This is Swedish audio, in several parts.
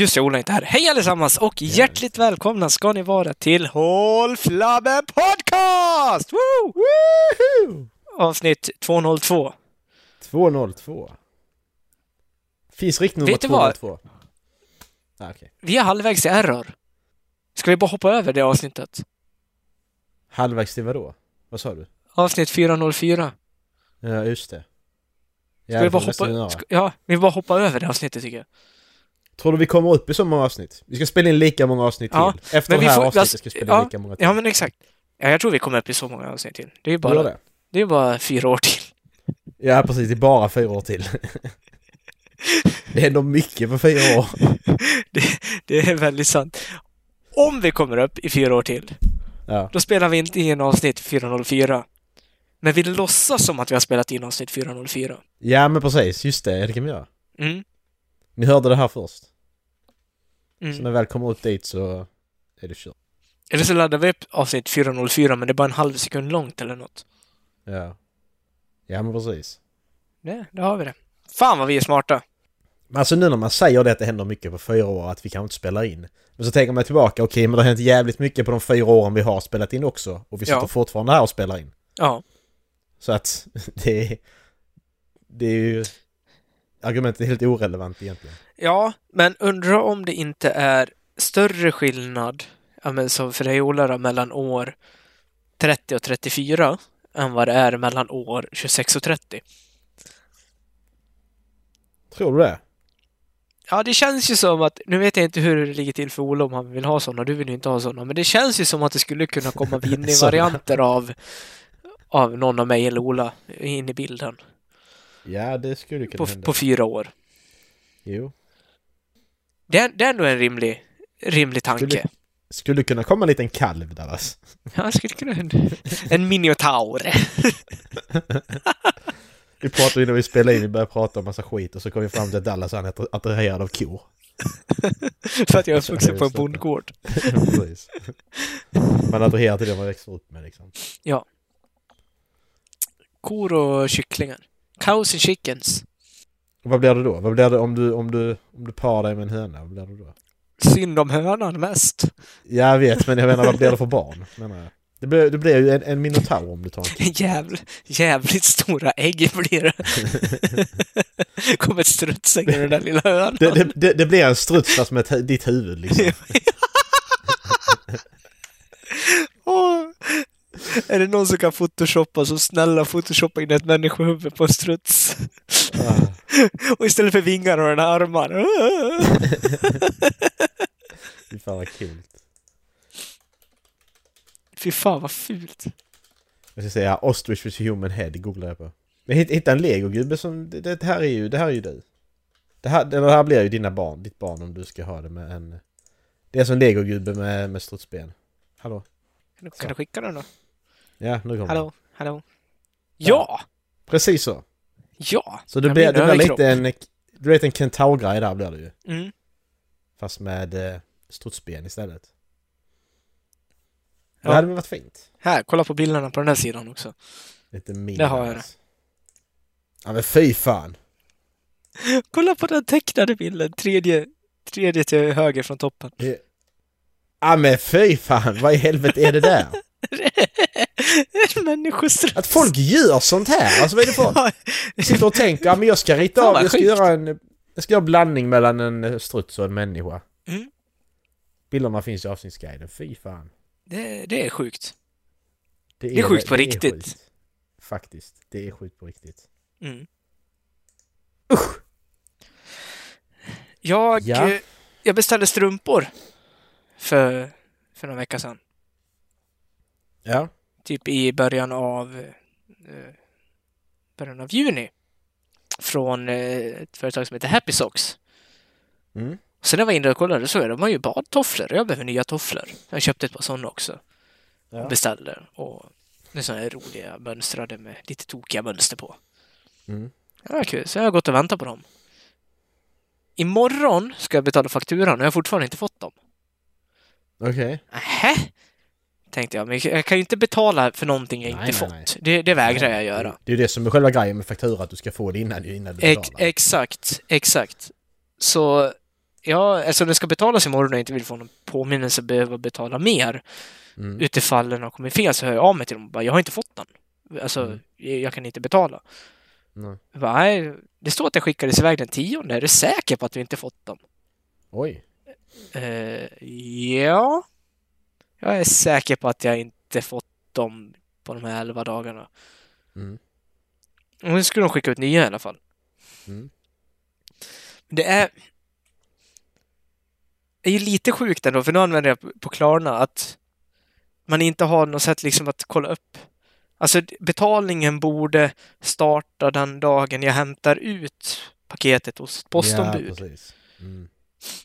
Just det, Ola är inte här. Hej allesammans och hjärtligt välkomna ska ni vara till Håll Flabben Podcast! Woo! Woohoo! Avsnitt 202. 202. Finns riktnummer Vet du vad? 202? Ah, okej. Vi är halvvägs till error. Ska vi bara hoppa över det avsnittet? Halvvägs till vadå? Vad sa du? Avsnitt 404. Ja, just det. Ska vi bara hoppa... Ska, ja, vi bara hoppa över det avsnittet tycker jag. Tror du vi kommer upp i så många avsnitt? Vi ska spela in lika många avsnitt Ja, till. Efter men det här får- avsnittet ska vi spela in ja, lika många till. Ja, men exakt. Ja, jag tror vi kommer upp i så många avsnitt till. Det är bara, det? det är bara fyra år till. Ja, precis. Det är bara fyra år till. det är ändå mycket på fyra år. Det, det är väldigt sant. Om vi kommer upp i fyra år till, Ja. då spelar vi inte in avsnitt 404. Men vi låtsas som att vi har spelat in avsnitt 404. ja, men precis. Just det. Det kan vi göra. Mm. Ni hörde det här först. Så Mm. när vi väl kommer upp dit så är det kört. Eller så laddar vi upp avsnitt 404, men det är bara en halv sekund långt eller något. Ja. Ja, men precis. Det, då har vi det. Fan vad vi är smarta! Men alltså nu när man säger det att det händer mycket på fyra år, att vi kan inte spela in. Men så tänker man tillbaka, okej men det har hänt jävligt mycket på de fyra åren vi har spelat in också. Och vi sitter Ja. fortfarande här och spelar in. Ja. Så att det är... Det är ju... Argumentet är helt orelevant egentligen. Ja, men undrar om det inte är större skillnad, ja, men som för dig Ola, då, mellan år 30 och 34 än vad det är mellan år 26 och 30. Tror du det? Ja, det känns ju som att, nu vet jag inte hur det ligger till för Ola om han vill ha sådana, du vill ju inte ha sådana, men det känns ju som att det skulle kunna komma Winnie-varianter av, av någon av mig eller Ola in i bilden Ja, det skulle kunna på, hända. på fyra år. Jo. Det är, det är ändå en rimlig, rimlig tanke. Skulle- Skulle kunna komma en liten kalv där alltså. Ja, det skulle kunna en, en minotaur. Vi pratade innan vi spelade in, vi började prata om massa skit och så kom vi fram till att Dallas han är attra- attraherad av kor. För att jag är uppvuxen på en bondgård. Precis. Man attraherar till det man växer upp med liksom. Kor och kycklingar. Cows and chickens. Vad blir det då? Vad blir det om du, om du, om du parar dig med en höna? Vad blir det då? Synd om hönan mest. Jag vet, men jag menar vad blir det för barn? Menar jag. Det blir, det blir ju en, en minotaur om du tar en. Jävl, jävligt stora ägg blir det. Kommer ett strutsägg i den där lilla hönan. det, det, det, det blir en struts fast med ditt huvud liksom. Åh. Är det någon som kan photoshoppa så snälla photoshoppa in ett människohuvud på en struts. Ah. Och istället för vingar har den armar. Fy fan vad kul. Fy fan vad fult. Jag ska säga Ostrich with human head, googlar jag på. Men hitta, en legogubbe som, det, det här är ju, det här är ju du. Det här, det här blir ju dina barn, ditt barn om du ska ha det med en... Det är som en legogubbe med, med strutsben. Hallå? Kan du, kan du skicka den då? Ja, nu kommer den. Hallå? Hallå? Ja! Precis så. Ja! Så det blir, det blir lite en... Du vet en kentaurgrej där blir det ju. Mm. Fast med eh, strutsben istället. Ja. Det hade väl varit fint. Här, kolla på bilderna på den här sidan också. Lite mindre. Det har jag det. Ja men fy fan. Kolla på den tecknade bilden, tredje, tredje till höger från toppen. Ja men fy fan, vad i helvete är det där? en människostruts. Att folk gör sånt här, alltså vad är det för... Sitter och tänker, ja men jag ska rita av, jag ska göra en... Jag ska göra en blandning mellan en eh, struts och en människa. Mm. Bilderna finns i avsnittsguiden, fy fan. det, det är sjukt. Det är sjukt på riktigt. sjukt. Faktiskt, det är sjukt på riktigt. Mm. Jag, Ja. eh, jag beställde strumpor för, för några vecka sedan. Ja. Typ i början av eh, början av juni. Från eh, ett företag som heter Happy Socks. Mm. Sen när jag var inne och kollade så är de har ju badtofflor. Jag behöver nya tofflor. Jag köpte ett par sådana också. Ja. Beställde. Och det är sådana här roliga mönstrade med lite tokiga mönster på. Mm. Ja, kul. Så jag har gått och väntat på dem. Imorgon ska jag betala fakturan och jag har fortfarande inte fått dem. Okej. Nähä? Tänkte jag, men jag kan ju inte betala för någonting jag Nej, inte nej, fått. Det, det vägrar jag göra. Det är det som är själva grejen med faktura, att du ska få det innan, innan du Ex betalar. exakt, exakt. Så ja, alltså den ska betalas imorgon och jag inte vill få någon påminnelse behöva betala mer. Mm. Utifall den har kommit fel så hör jag av mig till dem och bara, jag har inte fått den. Alltså, Mm. jag, kan inte betala. Nej. Bara, nej, det står att jag skickades iväg den tionde. Är du säker på att du inte fått dem? Oj. Eh, ja. Jag är säker på att jag inte fått dem på de här elva dagarna. Mm. Och nu skulle de skicka ut nya i alla fall. Mm. Det är... Det är ju lite sjukt ändå, för nu använder jag på Klarna att man inte har något sätt liksom att kolla upp. Alltså betalningen borde starta den dagen jag hämtar ut paketet hos ett postombud. Ja, precis. Mm.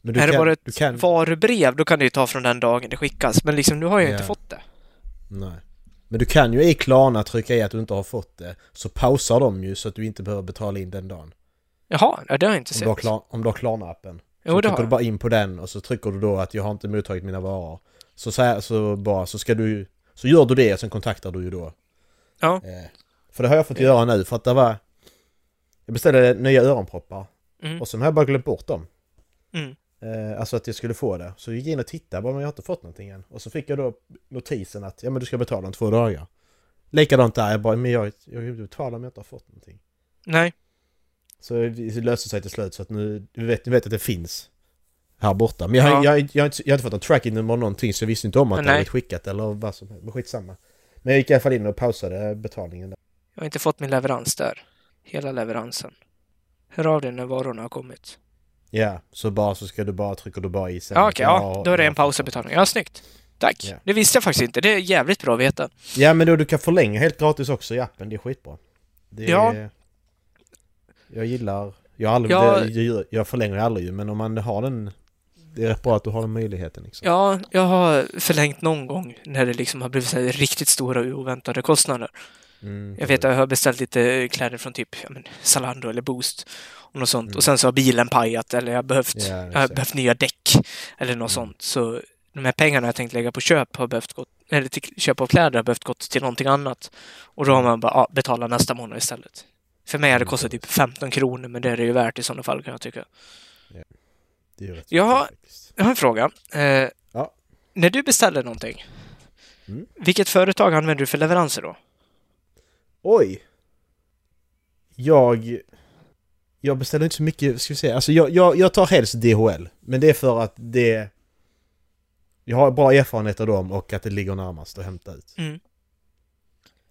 Men du är det kan, bara ett du kan... varubrev, då kan det ju ta från den dagen det skickas. Men liksom, nu har jag Ja. inte fått det. Nej. Men du kan ju i Klarna trycka i att du inte har fått det. Så pausar de ju så att du inte behöver betala in den dagen. Jaha, ja, det har jag inte Om du sett. klar, om du har Klarna-appen. Jo, så det trycker har du bara in på den och så trycker du då att jag har inte mottagit mina varor. Så, så, här, så bara så ska du Så gör du det och sen kontaktar du ju då. Ja. Eh, för det har jag fått göra nu för att det var Jag beställde nya öronproppar. Mm. Och sen har jag bara glömt bort dem. Mm. Eh, alltså att jag skulle få det. Så jag gick in och tittade bara men jag har inte fått någonting än. Och så fick jag då notisen att ja men du ska betala om två dagar. Likadant där, jag bara men jag, jag vill betala om jag inte har fått någonting. Nej. Så det löste sig till slut så att nu, du vet, du vet att det finns här borta. Men jag, Ja. jag, jag, jag, har inte, jag har inte fått någon tracking-nummer eller någonting så jag visste inte om att det Nej. hade blivit skickat eller vad som helst. Men skitsamma. Men jag gick i alla fall in och pausade betalningen där. Jag har inte fått min leverans där. Hela leveransen. Hör av dig när varorna har kommit. Ja, så bara så ska du bara, trycker du bara i sen. Ja, okej, ja. Ja, Då är det ja, en pausebetalning. Ja, snyggt. Tack. Ja. Det visste jag faktiskt inte. Det är jävligt bra att veta. Ja men då du kan förlänga helt gratis också i appen, det är skitbra. Det Ja. är, Jag gillar... Jag, aldrig, Ja. det, jag, förlänger aldrig men om man har den... Det är rätt bra att du har den möjligheten liksom. Ja, jag har förlängt någon gång när det liksom har blivit så riktigt stora oväntade kostnader. Mm, Jag vet att jag har beställt lite kläder från typ ja, men Zalando eller Boost och något sånt. Mm. Och sen så har bilen pajat eller jag har behövt, Ja, jag har behövt nya däck eller något Mm. sånt. Så de här pengarna jag tänkt lägga på köp har behövt gått, eller till köp av kläder har behövt gått till någonting annat. Och då har man bara, ja, betala nästa månad istället. För mig hade det Mm, kostat typ precis. 15 kronor, men det är det ju värt i sådana fall kan jag tycka. Rätt Jag har-. Jag har en fråga. Eh, Ja. När du beställer någonting, Mm. vilket företag använder du för leveranser då? Oj! Jag... Jag beställer inte så mycket, ska vi se. Alltså jag, jag, jag tar helst DHL. Men det är för att det... Jag har bra erfarenhet av dem och att det ligger närmast att hämta ut. Mm.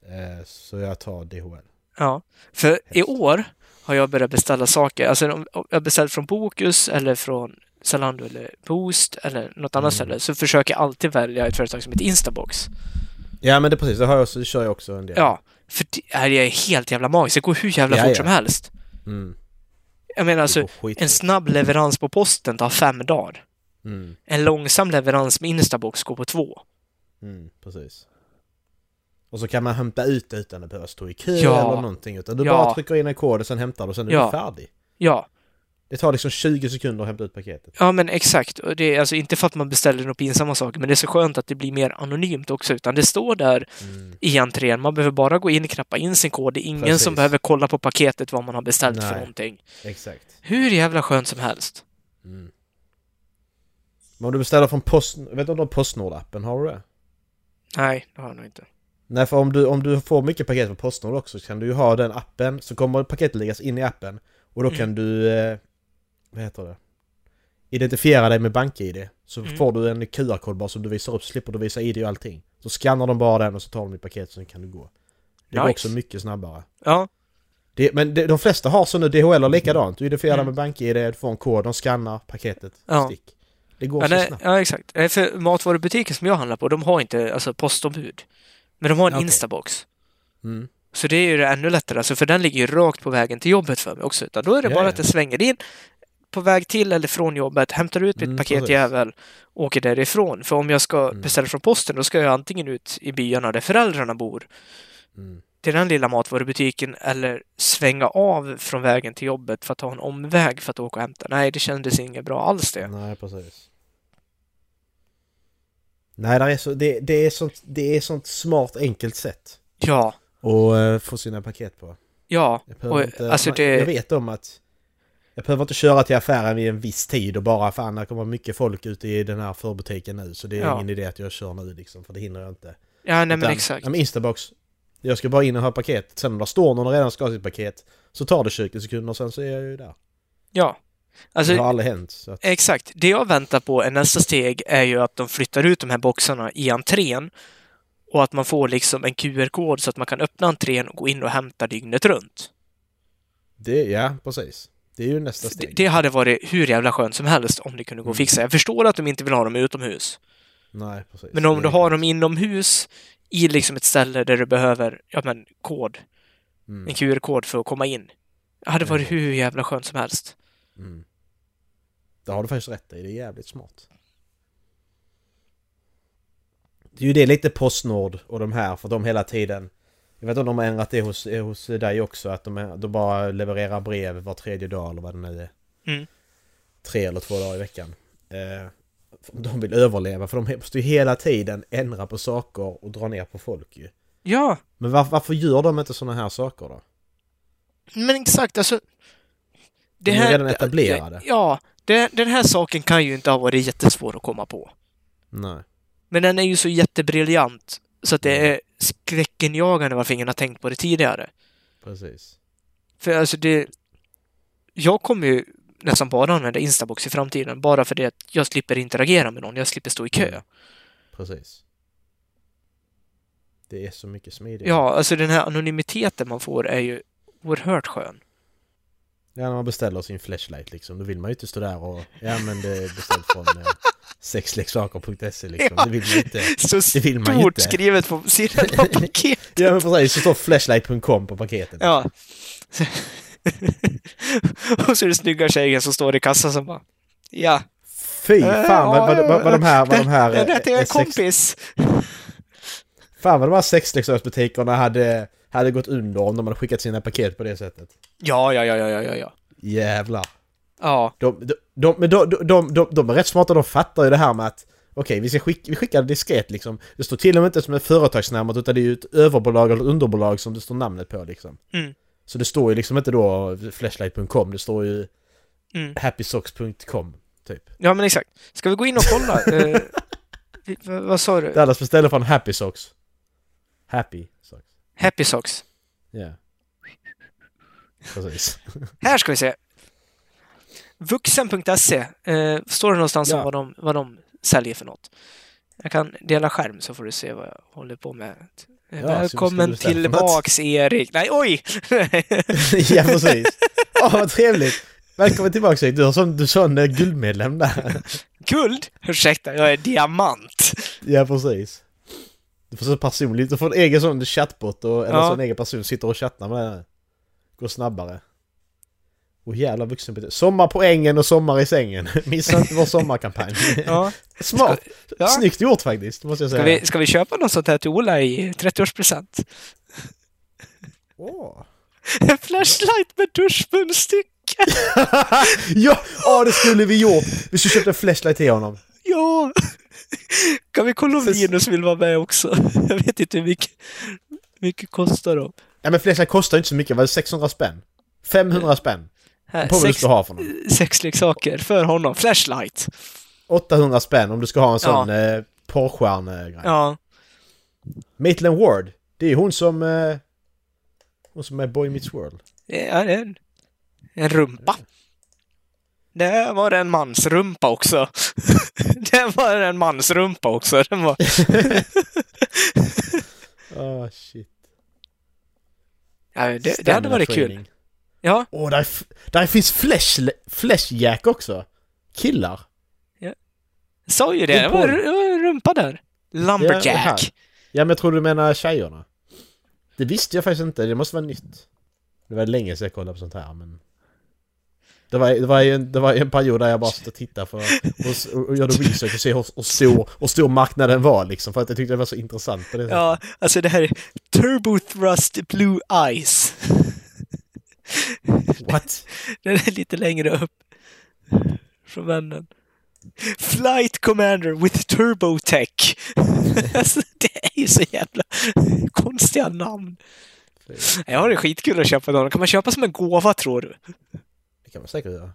Eh, så jag tar DHL. Ja, för i år har jag börjat beställa saker. Alltså om jag beställt från Bokus eller från Zalando eller Boost eller något annat Mm. ställe så försöker jag alltid välja ett företag som heter Instabox. Ja men det är precis, det har jag också, det kör jag också en del. Ja, för det är helt jävla magiskt. Det går hur jävla Ja, fort som helst. Mm. Jag menar alltså, en snabb leverans på posten tar fem dagar. Mm. En långsam leverans med Instabox går på två. Mm, precis. Och så kan man hämta ut det utan att behöva stå i kö Ja. eller någonting. Utan du Ja. bara trycker in en kod och sen hämtar du och sen är Ja. du färdig. Ja, Det tar liksom 20 sekunder att hämta ut paketet. ja men exakt. Och det är alltså inte för att man beställer några pinsamma saker, men det är så skönt att det blir mer anonymt också, utan det står där Mm. i entrén. Man behöver bara gå in, knappa in sin kod. Det är ingen Precis. som behöver kolla på paketet vad man har beställt för Nej. någonting. Exakt. Hur jävla skönt som helst. Mm. Men om du beställer från Post... Vet du om du har Postnord-appen? Har du det? Nej, det har jag nog inte. Nej, för om du, om du får mycket paket på Postnord också så kan du ju ha den appen, så kommer paketet läggas in i appen och då Mm. kan du... Eh, vad heter det? Identifiera dig med BankID. Så Mm. får du en QR-kod bara som du visar upp, slipper du visa ID och allting. Så skannar de bara den och så tar de ditt paket så kan du gå. Det går Nice. också mycket snabbare. Ja, Det, men det, de flesta har så nu, DHL har likadant. Du identifierar Mm. med BankID, du får en kod, de skannar paketet, Ja. stick. Det går ja, så nej, snabbt. ja exakt. Eh, För matvarubutiken som jag handlar på, de har inte alltså, postombud. Men de har en Okej. Instabox. Mm. Så det är ju det ännu lättare, alltså, för den ligger ju rakt på vägen till jobbet för mig också. Utan då är det Ja, bara att jag svänger in på väg till eller från jobbet, hämtar ut mitt Mm, paketjävel, åker därifrån. För om jag ska Mm. beställa från posten, då ska jag antingen ut i byarna där föräldrarna bor, Mm. till den lilla matvarubutiken, eller svänga av från vägen till jobbet för att ta en omväg för att åka och hämta. Nej, det kändes inget bra alls det. Nej, precis. Nej, det är, så, det, det, är sånt, det är sånt smart enkelt sätt Ja, att eh, få sina paket på. ja. Jag, Och, inte, alltså man, det- jag vet om att Jag behöver inte köra till affären vid en viss tid och bara fan det kommer mycket folk ute i den här förbutiken nu så det är Ja. ingen idé att jag kör nu liksom för det hinner jag inte. Ja, nej men Utan, exakt. Men Instabox. Jag ska bara in och ha paket. Sen om det står någon och redan ska ha sitt paket så tar det 20 sekunder och sen så är jag ju där. Ja. Alltså, det har aldrig hänt. Att, Exakt. Det jag väntar på är nästa steg är ju att de flyttar ut de här boxarna i entrén och att man får liksom en QR-kod så att man kan öppna entrén och gå in och hämta dygnet runt. det, ja, precis. Det är ju nästa Det, steg. det hade varit hur jävla skönt som helst om det kunde gå att fixa. Jag förstår att de inte vill ha dem utomhus. Nej, precis. Men om Det du har dem inomhus i liksom ett ställe där du behöver, ja men, kod. Mm, En QR-kod för att komma in. Det hade varit hur jävla skönt som helst. mm. Det har du faktiskt rätt i. Det är jävligt smart. Det är ju det lite Postnord och de här för de hela tiden Jag vet inte om de har ändrat det hos, eh, hos dig också att de, de bara levererar brev var tredje dag eller vad det nu är. Mm. Tre eller två dagar i veckan. Eh, de vill överleva för de måste ju hela tiden ändra på saker och dra ner på folk ju. Ja, Men var, varför gör de inte sådana här saker då? men exakt alltså. De är redan etablerade. Ja, det, den här saken kan ju inte ha varit jättesvår att komma på. Nej. Men den är ju så jättebriljant så att det är skräckenjagande varför ingen har tänkt på det tidigare. Precis. För alltså det... Jag kommer ju nästan bara använda Instabox i framtiden bara för det att jag slipper interagera med någon, jag slipper stå i kö. Mm. Precis. Det är så mycket smidigare. Ja, alltså den här anonymiteten man får är ju oerhört skön. Ja, när man beställer sin flashlight liksom. Då vill man ju inte stå där och... Ja, men det är beställt från eh, sexleksaker.se liksom. Ja. Det vill man ju inte. Så Det vill man stort inte. skrivet på sidan av paketet. Ja, men precis. Det står flashlight.com på paketet. Ja. och så är det snygga tjejen som står i kassan som bara Ja, Fy fan vad, vad, vad, vad de här... Vad de här det där till eh, sex, kompis. fan vad de här sexleksaksbutikerna hade, hade gått under om de hade skickat sina paket på det sättet. Ja, ja, ja, ja, ja, ja. Jävlar. Ja, De, de, de, men de, de, de, de är rätt smarta, de fattar ju det här med att Okej, vi, ska skicka, vi skickar det diskret liksom. Det står till och med inte som ett företagsnamn utan det är ju ett överbolag eller underbolag som det står namnet på liksom. Mm. Så det står ju liksom inte då flashlight.com, det står ju mm. happysocks.com typ. ja, men exakt. Ska vi gå in och kolla? Eh, vad, vad sa du? Dallas beställer från Happy Socks. Happy. Happy Socks. Ja. Precis. Här ska vi se. Vuxen.se. Eh, står det någonstans Ja. vad de, vad de säljer för något? Jag kan dela skärm så får du se vad jag håller på med. Ja, Välkommen tillbaks Erik. Nej, oj! ja, precis. Åh, vad trevligt! Välkommen tillbaka Erik. Du har sån, du sån eh, guldmedlem där. Guld? Ursäkta, jag är diamant. Ja, precis. Du får så personligt, du får en egen sån chattbot och eller Ja. så en egen person sitter och chattar med den. Går snabbare. Och jävla vuxenbeteende. Sommar på ängen och sommar i sängen. Missa inte vår sommarkampanj. Ja. Smart! Ja. Snyggt gjort faktiskt, måste jag Ska säga. vi, ska vi köpa något sånt här till Ola i 30-årspresent? Åh. En flashlight med duschmunstycke! ja! Ja, det skulle vi gjort! Vi skulle köpt en flashlight till honom. Ja! Kan vi kolla om Linus vill vara med också? Jag vet inte hur mycket, mycket kostar de. Ja men flashlight kostar inte så mycket, vad är det, 600 spänn? 500 spänn? Här, På vad du sex, ska ha för någon. sex leksaker för honom. Flashlight. 800 spänn om du ska ha en sån ja. eh, porrstjärnegrej. Ja. Maitland Ward, det är hon som... Eh, hon som är Boy Meets World. Det är en, en rumpa. Det var en mansrumpa också. Det var en mansrumpa också. Den var... Ah shit. Ja, det, det hade varit kul. Ja, Åh, där, där finns flash, flashjack också. Killar. jag sa ju det. Det Det var, det en rumpa där. Ja, det. Lumberjack. Ja men jag tror du menar tjejerna. Det visste jag faktiskt inte, det måste vara nytt. Det var länge sedan jag kollade på sånt här men... Det var, det var, en, det var en period där jag bara satt och tittade för, och, och, och gjorde research och se hur och stor, och stor marknaden var liksom. För att jag tyckte det var så intressant på det sättet. Ja, alltså det här är Turbo Thrust Blue Eyes. What? Den är lite längre upp. Från vännen. Flight Commander with Turbo Tech. alltså, det är ju så jävla konstiga namn. Jag har det skitkul att köpa dem. Kan man köpa som en gåva tror du? Det kan man säkert göra.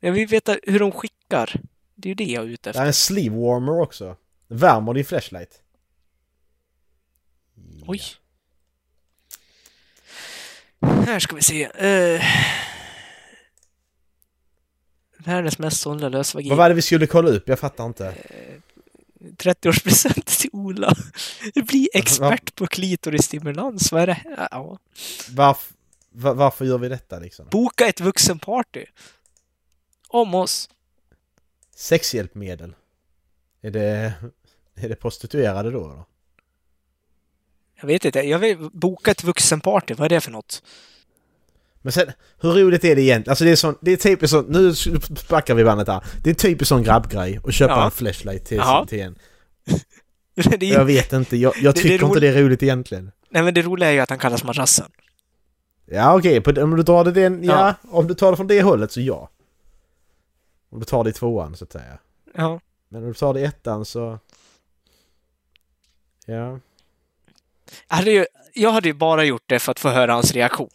Jag vill veta hur de skickar. Det är ju det jag är ute Det efter. är en sleeve warmer också. Värmer din flashlight. Oj. Här ska vi se. Uh, världens mest sålda lösvagin. Vad var det vi skulle kolla upp? Jag fattar inte. 30-årspresent till Ola. Bli expert på klitorisstimulans. Vad är det här? Ja. Varf, va- varför gör vi detta liksom? Boka ett vuxenparty. Om oss. Sexhjälpmedel. Är det, är det prostituerade då? då? Jag vet inte. Jag vill boka ett vuxenparty. Vad är det för något? Men sen, hur roligt är det egentligen? Alltså det är sån, det är typiskt sån, nu backar vi bandet här. Det är en typisk sån grabbgrej att köpa Ja. en flashlight till, till en. är, Jag vet inte, jag, jag Det- det tycker inte det är roligt egentligen. nej, men det roliga är ju att han kallas madrassen. Ja okej, på- om du drar det den, ja, Ja. om du tar det från det hållet så ja. Om du tar det i tvåan så att säga. Ja. Men om du tar det i ettan så... Ja. Jag hade, ju, jag hade ju bara gjort det för att få höra hans reaktion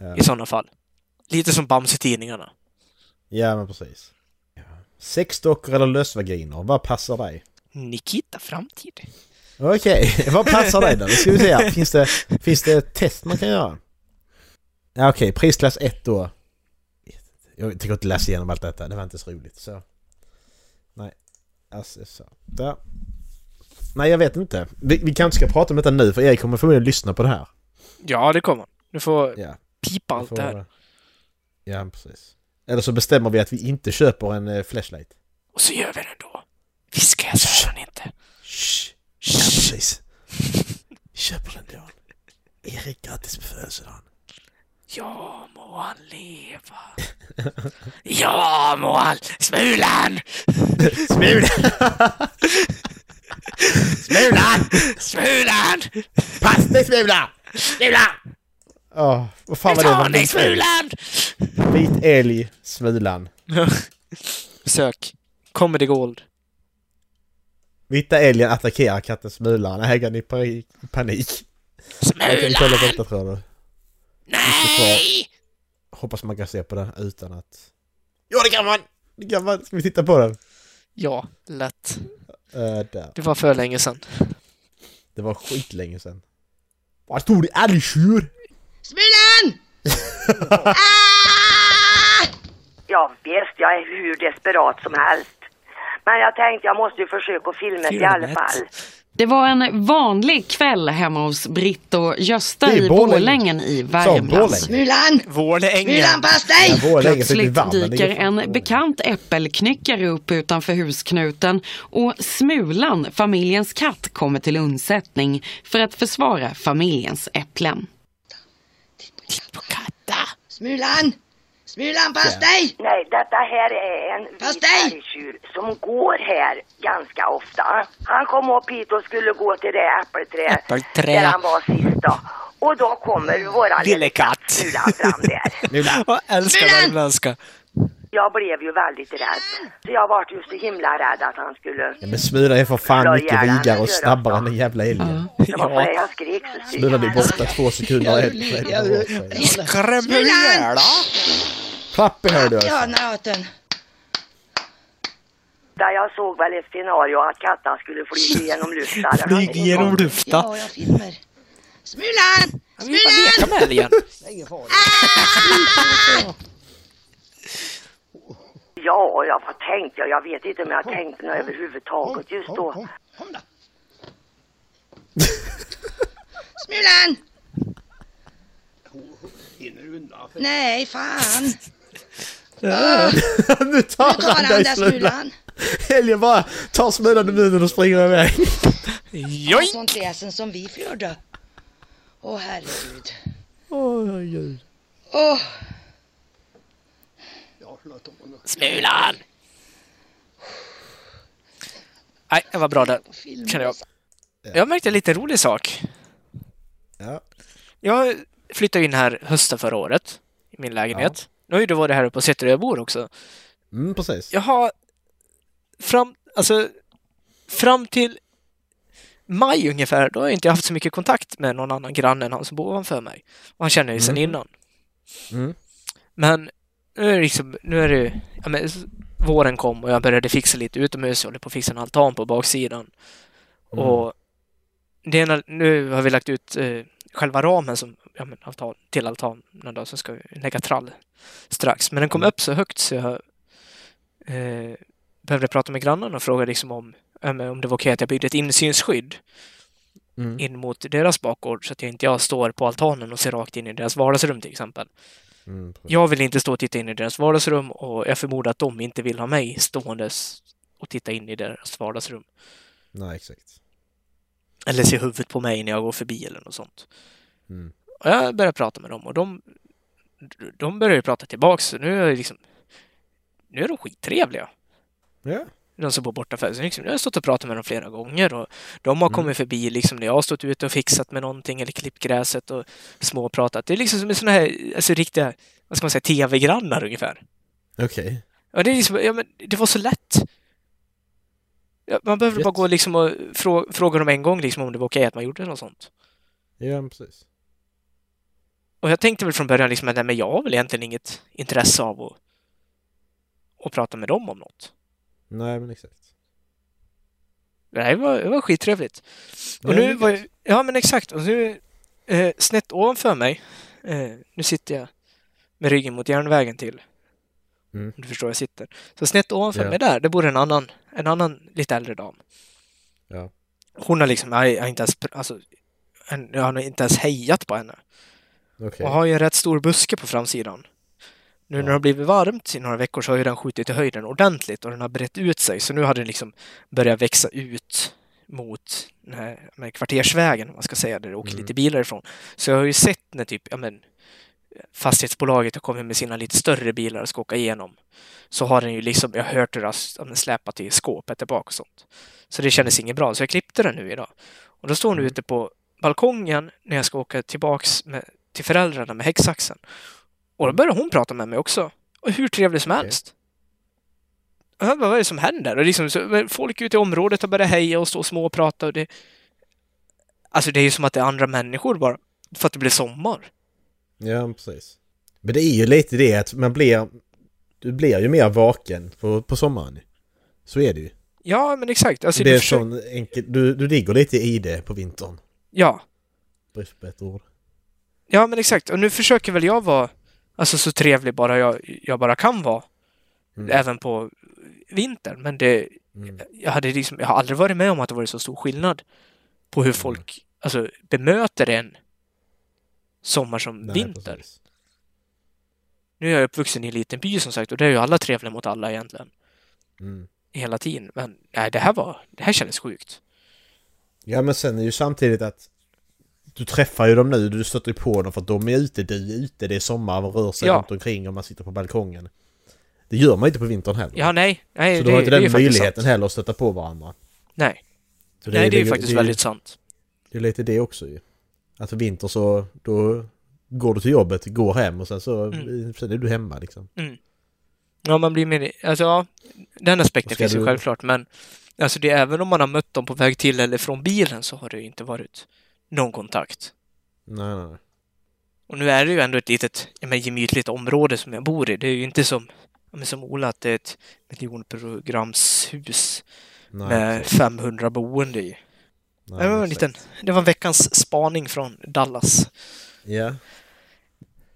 Ja, i sådana fall. Lite som Bamse-tidningarna. ja men precis. Ja. Sexdockor eller lösvaginer, vad passar dig? Nikita Framtid. Okej, vad passar dig då? Nu ska vi se. Finns det, finns det ett test man kan göra? Okej, prisklass 1 då. Jag tänker inte läsa igenom allt detta, det var inte så roligt. Så. Nej. Alltså, så. Där. Nej, jag vet inte. Vi, vi kanske ska prata om detta nu för Erik kommer förmodligen lyssna på det här. Ja, det kommer. Du får Ja, pipa allt får- det här. Ja, precis. Eller så bestämmer vi att vi inte köper en eh, flashlight. Och så gör vi det då. Viska jag hör han inte. Shh. Ja, precis. Köper den då. Erik, grattis på födelsedagen. Ja, må han leva. Ja, må han... Smulan! Smulan! Smulan! Smulan! Pass dig Smulan! Smulan! Åh, vad fan var det? Ta Var dig, vit älg? Smulan! Vit älg, Smulan. Sök. Comedy Gold. Vita älgen attackerar katten Smulan. Ägaren i panik. panik. Jag kan kolla på Smulan! detta tror du. Nej! Hoppas man kan se på den utan att... Ja det kan man! Det kan man! Ska vi titta på den? Ja, lätt. Uh, där. Det var för länge sedan. Det var skitlänge sedan. Vad stod det? Älgtjur? Smulan! ah! Ja visst, jag är hur desperat som helst. Men jag tänkte jag måste ju försöka filma i alla fall. Det var en vanlig kväll hemma hos Britt och Gösta i Borlänge. Borlängen i. Värmland. Smulan! Vårlängen. Smulan, pass dig! Plötsligt dyker en bekant äppelknyckare upp utanför husknuten och Smulan, familjens katt, kommer till undsättning för att försvara familjens äpplen. På katta. Smulan! Smulan, pass dig! Nej, detta här är en vit älgtjur som går här ganska ofta. Han kom upp hit och skulle gå till det äppelträ, Äppelträ. där han var sist då. Och då kommer våra Lille katt. Smulan fram där. Smulan! Jag älskar Smulan! värmländska. Jag blev ju väldigt rädd. Så jag vart ju så himla rädd att han skulle... Ja, men Smulan är för fan mycket vigare och snabbare än den jävla älgen. Det var på det Ja. jag skrek så styrt. Smulan är borta två sekunder Skrämmer ihjäl Klapp i hör du Ja, alltså. nöten. Där jag såg väl ett scenario att katten skulle flyga genom luften. Flyg genom luften. Ja, jag filmer. Smulan! Bara leka med älgen. Ja, jag vad tänkte jag? Jag vet inte om jag tänkte något överhuvudtaget just då. Smulan! Nej, fan. nu tar Nu tar han han dig Smulan. Smulan. Älgen bara tar Smulan i munnen och springer iväg. Joj! Sånt väsen som vi förde. Åh, herregud. Åh gud. Åh, Smulan! Nej, det var bra där, känner jag. Jag märkte en liten rolig sak. Ja. Jag flyttade in här hösten förra året, i min lägenhet. Nu har ju du varit här uppe och sett där jag bor också. Mm, precis. Jag har fram, alltså, fram till maj ungefär, då har jag inte haft så mycket kontakt med någon annan granne än han som bor ovanför mig. Och han känner ju sedan innan. Mm. Men nu är det liksom, nu är det, ja men våren kom och jag började fixa lite utomhus. Jag håller på att fixa en altan på baksidan. Mm. Och det nu har vi lagt ut eh, själva ramen som, ja, men altan, till altanen då, så ska vi lägga trall strax. Men den kom upp så högt så jag eh, behövde prata med grannarna och fråga liksom om, men om det var okej att jag byggde ett insynsskydd Mm. in mot deras bakgård så att jag inte jag står på altanen och ser rakt in i deras vardagsrum till exempel. Mm. Jag vill inte stå och titta in i deras vardagsrum och jag förmodar att de inte vill ha mig ståendes och titta in i deras vardagsrum. Nej, exakt. Eller se huvudet på mig när jag går förbi eller något sånt. Mm. Och jag började prata med dem och de, de började prata tillbaks. Så nu är liksom, nu är de skittrevliga. Ja. De som bor borta för så liksom, Jag har stått och pratat med dem flera gånger och de har Mm. kommit förbi liksom när jag har stått ute och fixat med någonting eller klippt gräset och småpratat. Det är liksom som sån här, alltså riktiga, vad ska man säga, tv-grannar ungefär. Okej. Ja, det är liksom, ja men det var så lätt. Man behövde Rätt. bara gå liksom och frå, fråga dem en gång liksom om det var okej att man gjorde något sånt. Ja, precis. Och jag tänkte väl från början liksom att nej, men jag har väl egentligen inget intresse av att, att prata med dem om något. Nej, men exakt. Det var, det var skittrevligt. Och nu var jag, ja men exakt, och nu eh, snett ovanför mig, eh, nu sitter jag med ryggen mot järnvägen till. Mm. Du förstår, jag sitter. Så snett ovanför Ja. mig där, det bor en annan, en annan lite äldre dam. Ja. Hon har liksom, jag, jag har inte ens, alltså, jag har inte ens hejat på henne. Okej. Och har ju en rätt stor buske på framsidan. Nu när det har blivit varmt i några veckor så har ju den skjutit i höjden ordentligt och den har brett ut sig. Så nu har den liksom börjat växa ut mot den här med kvartersvägen, man ska säga, där det åker Mm. lite bilar ifrån. Så jag har ju sett när typ, ja men, fastighetsbolaget har kommit med sina lite större bilar och ska åka igenom. Så har den ju liksom, jag har hört ja, men släpat i skåpet tillbaka och sånt. Så det kändes inget bra, så jag klippte den nu idag. Och då står hon Mm. ute på balkongen när jag ska åka tillbaks med, till föräldrarna med häcksaxen. Och då börjar hon prata med mig också. Och hur trevlig som helst. Och jag bara, vad är det som händer? Och liksom, så, folk ute i området har börjat heja och stå och småprata och det... Alltså det är ju som att det är andra människor bara, för att det blir sommar. Ja, precis. Men det är ju lite det att man blir... Du blir ju mer vaken på, på sommaren. Så är det ju. Ja, men exakt. Alltså, det är försöker- sån enkel... Du, du ligger lite i det på vintern. Ja, Brist på ett ord. ja men exakt. Och nu försöker väl jag vara alltså så trevlig bara jag, jag bara kan vara. Mm. Även på vintern. Men det, Mm. jag, hade liksom, jag har aldrig varit med om att det varit så stor skillnad på hur folk alltså, bemöter en sommar som Nej, vinter. precis. Nu är jag uppvuxen i en liten by som sagt och där är ju alla trevliga mot alla egentligen. Mm. Hela tiden. Men nej, det här var, det här kändes sjukt. Ja, men sen är ju samtidigt att du träffar ju dem nu, du stöter ju på dem för att de är ute, du är ute, det är sommar, man rör sig Ja. runt omkring och man sitter på balkongen. Det gör man inte på vintern heller. Ja, nej. nej så det, du har inte det är ju den möjligheten heller att stöta på varandra. Nej, Så nej det är ju faktiskt det väldigt sant. Det är lite det också ju. Att vinter så, då går du till jobbet, går hem och sen så, Mm. sen är du hemma liksom. Ja, man blir mer... Alltså ja, den aspekten finns ju du- självklart, men alltså det är även om man har mött dem på väg till eller från bilen så har det ju inte varit någon kontakt. Nej, nej. Och nu är det ju ändå ett litet, ja, men gemytligt område som jag bor i. Det är ju inte som, ja, men som Ola, att det är ett miljonprogramshus nej med precis. 500 boende i. Nej, det, var en liten, det var veckans spaning från Dallas. Ja.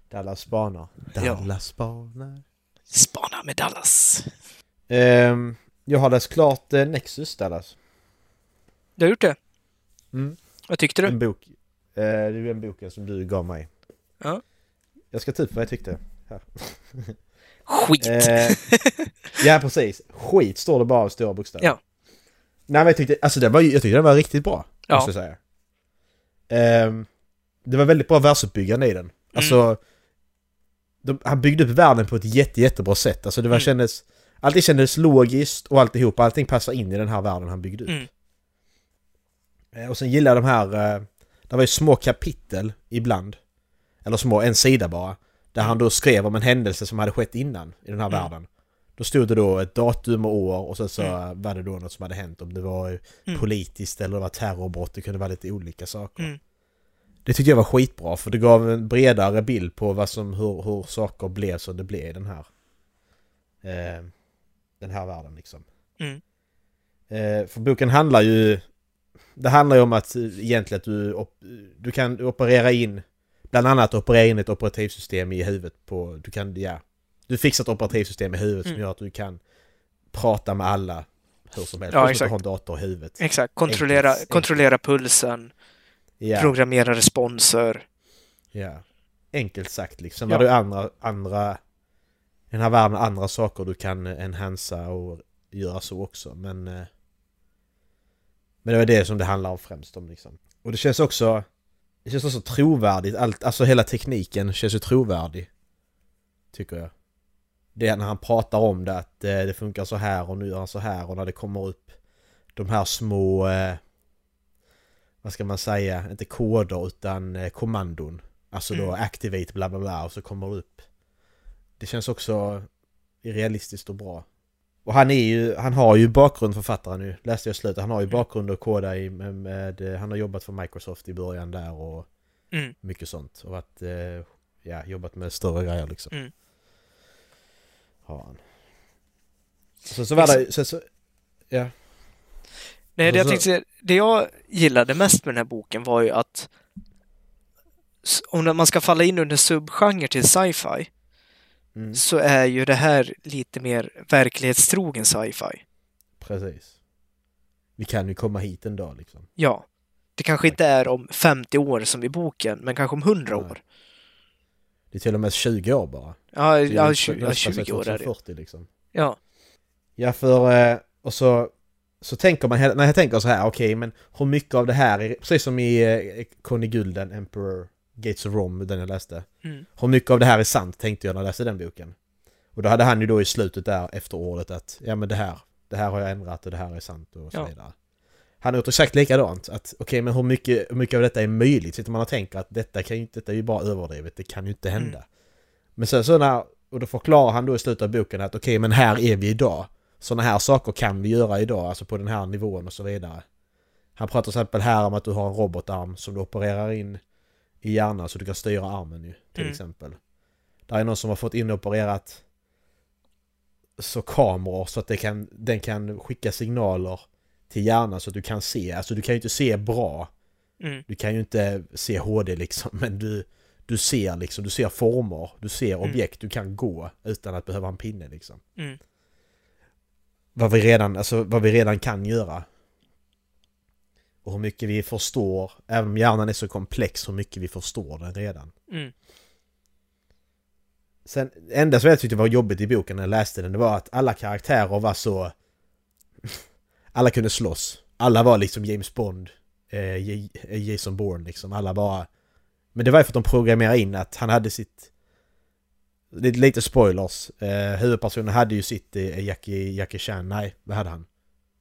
Dallas spanar. Ja. Dallas spanar. Spana med Dallas. Ehm, jag har läst klart eh, Nexus Dallas. Du har gjort det? Mm. Vad tyckte du? En bok. Eh, det är den boken som du gav mig. Ja. Jag ska ta upp vad jag tyckte. Här. Skit! Eh, ja, precis. Skit står det bara av stora bokstäver. Ja. Nej, men jag tyckte, alltså det var, jag tyckte den var riktigt bra. Ja. Måste jag säga. Ehm, det var väldigt bra världsuppbyggande i den. Alltså... Mm. De, han byggde upp världen på ett jätte, jättebra sätt. Alltså det var Mm. kändes... Allting kändes logiskt och alltihop. Allting passar in i den här världen han byggde upp. Mm. Eh, Och sen gillar jag de här... eh, Det var ju små kapitel ibland. Eller små, en sida bara. Där han då skrev om en händelse som hade skett innan i den här Mm. världen. Då stod det då ett datum och år och sen så Mm. var det då något som hade hänt. Om det var Mm. politiskt eller det var terrorbrott. Det kunde vara lite olika saker. Mm. Det tyckte jag var skitbra för det gav en bredare bild på vad som, hur, hur saker blev som det blev i den här eh, den här världen liksom. Mm. Eh, för boken handlar ju det handlar ju om att egentligen att du, op, du kan operera in bland annat operera in ett operativsystem i huvudet på, du kan, ja, du fixar ett operativsystem i huvudet mm. som gör att du kan prata med alla hur som helst. Ja, exakt. ha en dator i huvudet. Exakt, kontrollera, enkelt, kontrollera pulsen, ja. programmera responser. Ja, enkelt sagt liksom. Ja. Har du andra, andra, den här världen andra saker du kan enhansa och göra så också, men eh, men det var det som det handlar om främst om liksom. Och det känns också Det känns också trovärdigt, allt, alltså hela tekniken känns ju trovärdig Tycker jag. Det är när han pratar om det att eh, det funkar så här och nu gör han så här och när det kommer upp De här små eh, Vad ska man säga, inte koder utan eh, kommandon. Alltså då mm. activate bla bla bla och så kommer det upp. Det känns också realistiskt och bra och han är ju, han har ju bakgrund författaren nu, läste jag slutet. Han har ju bakgrund och koda i med, med, han har jobbat för Microsoft i början där och mm. mycket sånt. Och att, eh, ja, jobbat med större grejer liksom. Mm. Har han. Så, så var det, så, så, ja. Nej, det jag tänkte det jag gillade mest med den här boken var ju att om man ska falla in under subgenre till sci-fi mm. så är ju det här lite mer verklighetstrogen sci-fi. Precis. Vi kan ju komma hit en dag liksom. Ja. Det kanske inte är om 50 år som i boken, men kanske om 100 år. Det är till och med 20 år bara. Ja, ja 20, ja, 20 år är det. 40 liksom. Ja. Ja, för... Eh, och så... Så tänker man, när jag tänker så här, okej, okay, men hur mycket av det här är, precis som i eh, Conny Gulden, Emperor Gates of Rome, den jag läste. Mm. Hur mycket av det här är sant tänkte jag när jag läste den boken. Och då hade han ju då i slutet där efter ordet att ja men det här, det här har jag ändrat och det här är sant och så ja. vidare. Han har gjort exakt likadant. Att okej okay, men hur mycket, hur mycket av detta är möjligt? Sitter man och tänker att detta kan ju detta är ju bara överdrivet, det kan ju inte hända. Mm. Men sen så när, och då förklarar han då i slutet av boken att okej okay, men här är vi idag. Sådana här saker kan vi göra idag, alltså på den här nivån och så vidare. Han pratar till exempel här om att du har en robotarm som du opererar in i hjärnan så du kan styra armen ju till mm. exempel. Där är någon som har fått inopererat så kameror så att det kan, den kan skicka signaler till hjärnan så att du kan se. Alltså du kan ju inte se bra. Mm. Du kan ju inte se HD liksom men du, du ser liksom, du ser former, du ser mm. objekt, du kan gå utan att behöva en pinne liksom. Mm. Vad vi redan, alltså vad vi redan kan göra och hur mycket vi förstår, även om hjärnan är så komplex, hur mycket vi förstår den redan. Mm. Sen, det enda som jag tyckte var jobbigt i boken när jag läste den, det var att alla karaktärer var så... alla kunde slåss. Alla var liksom James Bond, eh, Jason Bourne liksom. Alla bara... Men det var ju för att de programmerade in att han hade sitt... Lite spoilers. Eh, huvudpersonen hade ju sitt eh, Jackie, Jackie Chan. Nej, vad hade han?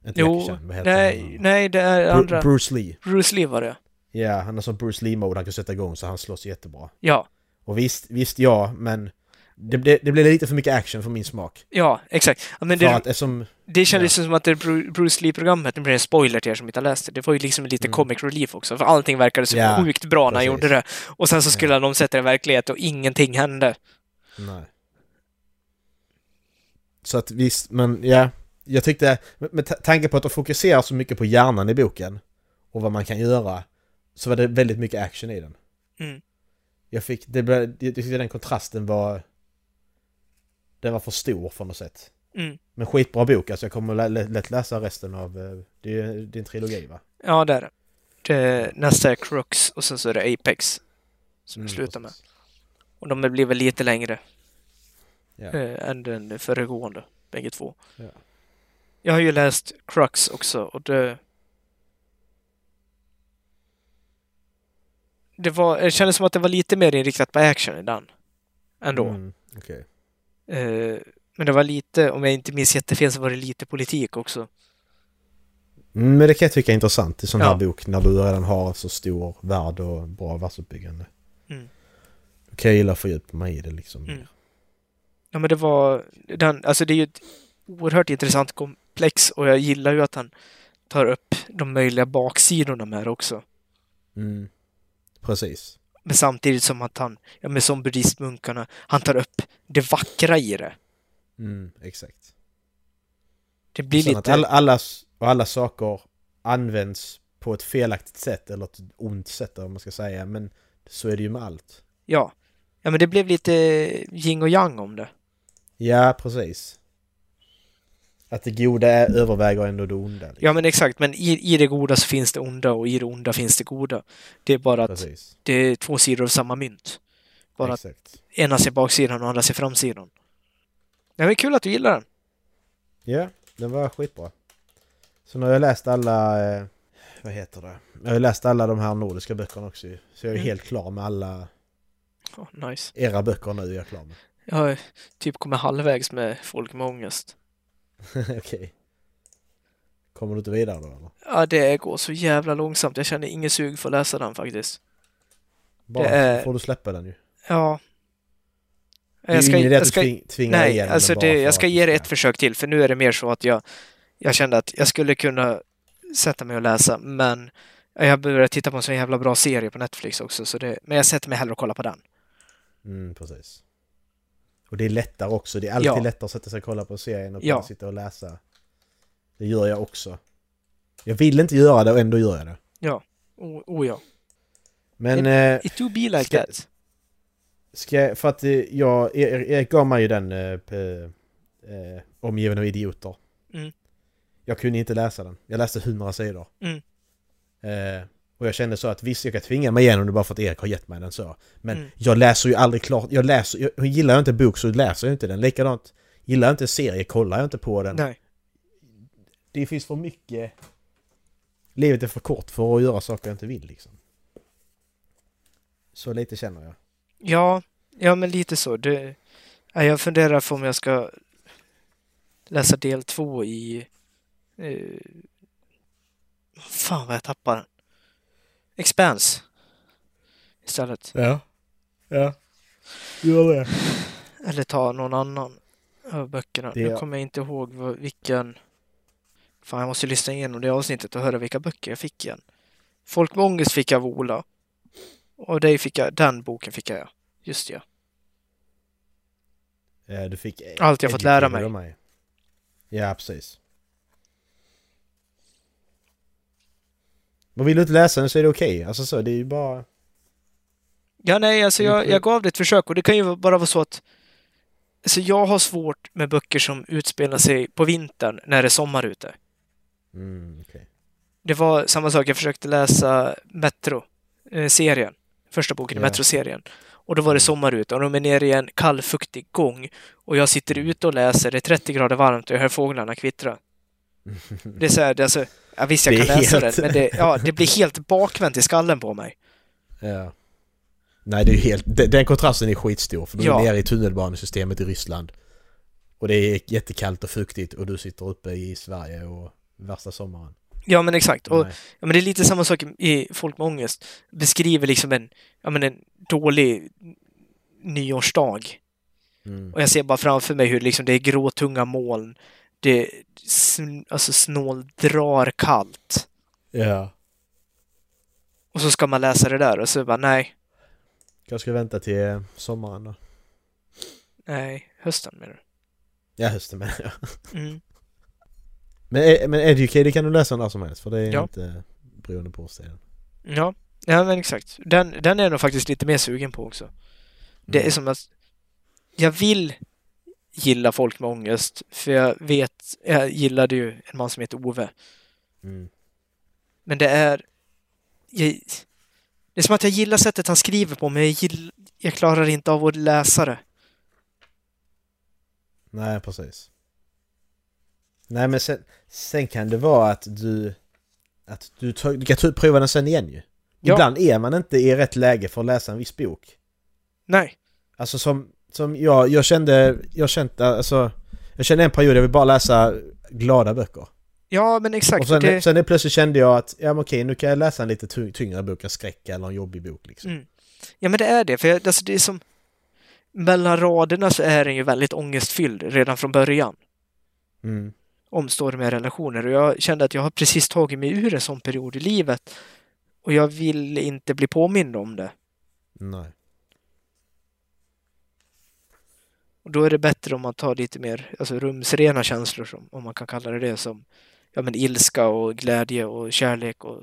Inte jo, Jackie vad heter nej, han? nej det är andra. Bruce Lee. Bruce Lee var det. Ja, han har som Bruce Lee-mode han kan sätta igång så han slåss jättebra. Ja. Och visst, visst ja, men det, det, det blev lite för mycket action för min smak. Ja, exakt. Men det, att, som, det kändes ja. som att det Bruce Lee-programmet, nu blir det en spoiler till er som inte har läst det, det var ju liksom lite mm. comic relief också, för allting verkade så ja, sjukt bra när han gjorde det. Och sen så skulle ja. de sätta det i verklighet och ingenting hände. Nej. Så att visst, men ja, jag tyckte, med tanke på att de fokuserar så mycket på hjärnan i boken och vad man kan göra, så var det väldigt mycket action i den. Mm. Jag fick, det blev, jag tyckte den kontrasten var, den var för stor på något sätt. Mm. Men skitbra bok, alltså jag kommer lätt läsa resten av, eh, det är din trilogi va? Ja det är det. det nästa är Crux och sen så är det Apex som mm, slutar med. Och de blir väl lite längre ja. äh, än den föregående, bägge två. Ja. Jag har ju läst Crux också och det... Det, var, det kändes som att det var lite mer inriktat på action i den. Ändå. Mm, okay. eh, men det var lite, om jag inte minns jättefel, så var det lite politik också. Mm, men det kan jag tycka är intressant i sån ja. här bok när du redan har så stor värld och bra världsuppbyggande. Mm. Då kan jag gilla att fördjupa mig i det liksom. Mm. Ja men det var, den, alltså det är ju ett oerhört intressant komplex och jag gillar ju att han tar upp de möjliga baksidorna med det också. Mm. precis. Men samtidigt som att han, ja men som buddhistmunkarna, han tar upp det vackra i det. Mm, exakt. Det blir Sen lite... att alla, alla, och alla saker används på ett felaktigt sätt eller ett ont sätt om man ska säga. Men så är det ju med allt. Ja. Ja men det blev lite yin och yang om det. Ja, precis. Att det goda är, överväger ändå det onda. Liksom. Ja men exakt, men i, i det goda så finns det onda och i det onda finns det goda. Det är bara att Precis. det är två sidor av samma mynt. Bara att Exakt. ena ser baksidan och andra ser framsidan. Det var kul att du gillar den. Ja, den var skitbra. Så nu har jag läst alla... Eh, vad heter det? Jag har läst alla de här nordiska böckerna också. Så jag är Mm. helt klar med alla Oh, nice. era böcker nu. Är jag klar med. Jag har typ kommit halvvägs med folk med ångest. Okej. Kommer du inte vidare då eller? Ja, det går så jävla långsamt. Jag känner ingen sug för att läsa den faktiskt. Bara är- får du släppa den ju. Ja. Det är ju ingen idé att du tving, tvingar nej, igenom alltså det, jag ska ge det ett försök till, för nu är det mer så att jag, jag kände att jag skulle kunna sätta mig och läsa, men jag började titta på en så jävla bra serie på Netflix också, så det, men jag sätter mig hellre och kollar på den. Mm, precis. Och det är lättare också. Det är alltid Ja. lättare att sätta sig och kolla på serien och Ja. bara sitta och läsa. Det gör jag också. Jag vill inte göra det och ändå gör jag det. Oh, oh ja. Men... eh, It do be like Ska- that. Ska för att eh, jag, Erik gav mig ju den eh, eh, omgiven av idioter. Mm. Jag kunde inte läsa den. Jag läste 100 sidor. Mm. Eh, och jag kände så att visst, jag kan tvinga mig igenom det bara för att Erik har gett mig den så. Men Mm. jag läser ju aldrig klart. Jag läser, jag, gillar jag inte bok så läser jag inte den. Likadant, gillar jag inte serie kollar jag inte på den. Nej. Det finns för mycket... Livet är för kort för att göra saker jag inte vill liksom. Så lite känner jag. Ja, ja men lite så. Det, ja, jag funderar på om jag ska läsa del två i... Eh, fan vad jag tappar den. Expanse. Istället. Ja. Ja. Gör det. Eller ta någon annan av böckerna. Det- Nu kommer jag inte ihåg vad, vilken... Fan, jag måste lyssna igenom det avsnittet och höra vilka böcker jag fick igen. Folk med ångest fick jag av Ola. Och dig fick jag, den boken fick jag, ja. Just ja. Eh, Du fick... Allt jag fått lära mig. av Ja, precis. Men vill du inte läsa den så är det okej. Alltså så, det är ju bara... Ja, nej, alltså jag, sjukt. jag gav det ett försök och det kan ju bara vara så att Alltså jag har svårt med böcker som utspelar sig på vintern när det är sommar ute. Mm, okej. Det var samma sak, jag försökte läsa Metro-serien. Första boken i Ja. Metro-serien. Och då var det Mm. sommar ute och de är nere i en kall, fuktig gång. Och jag sitter ute och läser, det är 30 grader varmt och jag hör fåglarna kvittra. Det är så här, det är alltså, ja, visst jag kan läsa helt- den, men det, ja, det blir helt bakvänt i skallen på mig. Ja. Nej, det är helt... Den, den kontrasten är skitstor. För du Ja. är nere i tunnelbanesystemet i Ryssland. Och det är jättekallt och fuktigt och du sitter uppe i Sverige och värsta sommaren. Ja, men exakt. Och. Ja, men det är lite samma sak i Folk med ångest. Beskriver liksom en, ja, men en dålig nyårsdag. Mm. Och jag ser bara framför mig hur liksom det är gråtunga moln. Det sn- alltså snåldrar kallt. Ja. Och så ska man läsa det där och så bara nej, Jag ska vänta till eh, sommaren då. nej, hösten menar Ja, hösten menar jag. du? Mm. Men, eh, men Educated kan du läsa när som helst för det är Ja. inte beroende på årstiden. Ja, ja men exakt. Den, den är jag nog faktiskt lite mer sugen på också. Det är Mm. som att jag vill gilla folk med ångest, för jag vet, jag gillade ju en man som heter Ove. Mm. Men det är... Jag, det är som att jag gillar sättet han skriver på, men jag, gill, jag klarar inte av att läsa det. Nej, precis. Nej, men sen, sen kan det vara att du... Att du, tar, du kan prova den sen igen ju. Ja. Ibland är man inte i rätt läge för att läsa en viss bok. Nej. Alltså som, som jag, jag kände, jag kände, alltså... Jag kände en period jag vill bara läsa glada böcker. Ja, men exakt. Och sen, det, sen plötsligt kände jag att, ja men okej, nu kan jag läsa en lite ty- tyngre bok, en skräck eller en jobbig bok liksom. mm. Ja, men det är det. För jag, alltså, det är som... Mellan raderna så är den ju väldigt ångestfylld redan från början. Mm. Om stormiga relationer. Och jag kände att jag har precis tagit mig ur en sån period i livet. Och jag vill inte bli påmind om det. Nej. Och då är det bättre om man tar lite mer alltså rumsrena känslor, som, om man kan kalla det det, som ja, men ilska och glädje och kärlek och,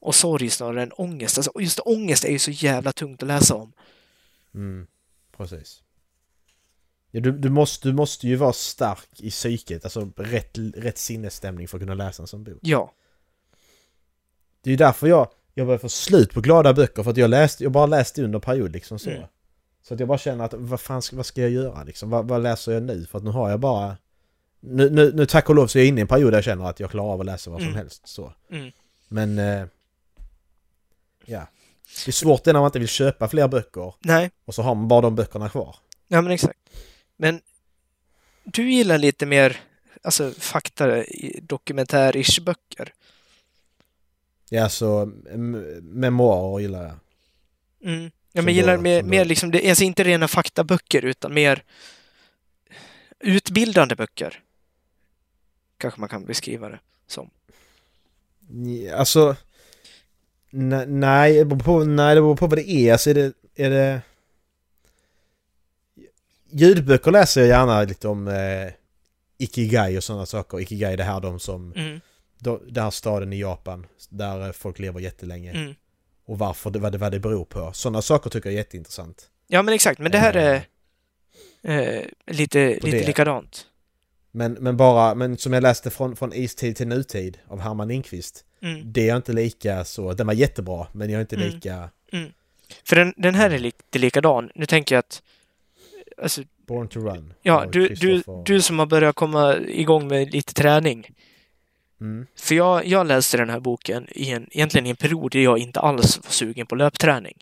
och sorg snarare än ångest. Alltså, just ångest är ju så jävla tungt att läsa om. Mm, precis. Ja, du, du, måste, du måste ju vara stark i psyket, alltså rätt, rätt sinnesstämning för att kunna läsa en sån bok. Ja. Det är ju därför jag, jag börjar få slut på glada böcker, för att jag, läste, jag bara läste under period liksom så. Mm. Så att jag bara känner att vad fan ska, vad ska jag göra liksom? Vad, vad läser jag nu? För att nu har jag bara... Nu, nu, nu tack och lov så är jag inne i en period där jag känner att jag klarar av att läsa vad som Mm. helst så. Mm. Men... Eh, ja. Det är svårt det när man inte vill köpa fler böcker Nej, och så har man bara de böckerna kvar. ja men exakt. Men du gillar lite mer alltså fakta dokumentär-ish böcker. Ja, så memoarer gillar jag. Mm. Ja, men gillar mer, mer liksom, det, alltså inte rena faktaböcker utan mer utbildande böcker. Kanske man kan beskriva det som. Alltså... ne- Nej, det beror på, nej, det beror på vad det är. Alltså är det... Är det... Ljudböcker läser jag gärna lite om eh, Ikigai och sådana saker. Ikigai, det här de som... Mm. De, den här staden i Japan där folk lever jättelänge. Mm. Och varför det, vad, det, vad det beror på. Sådana saker tycker jag är jätteintressant. Ja, men exakt. Men det här är Eh, eh, lite, lite det. likadant. Men, men bara, men som jag läste från, från istid till nutid av Herman Lindqvist. Mm. Det är inte lika så, den var jättebra men jag är inte Mm. lika För den, den här är lite likadan. Nu tänker jag att alltså, Born to Run. ja, du, du, du som har börjat komma igång med lite träning. Mm. För jag, jag läste den här boken i en, egentligen i en period där jag inte alls var sugen på löpträning.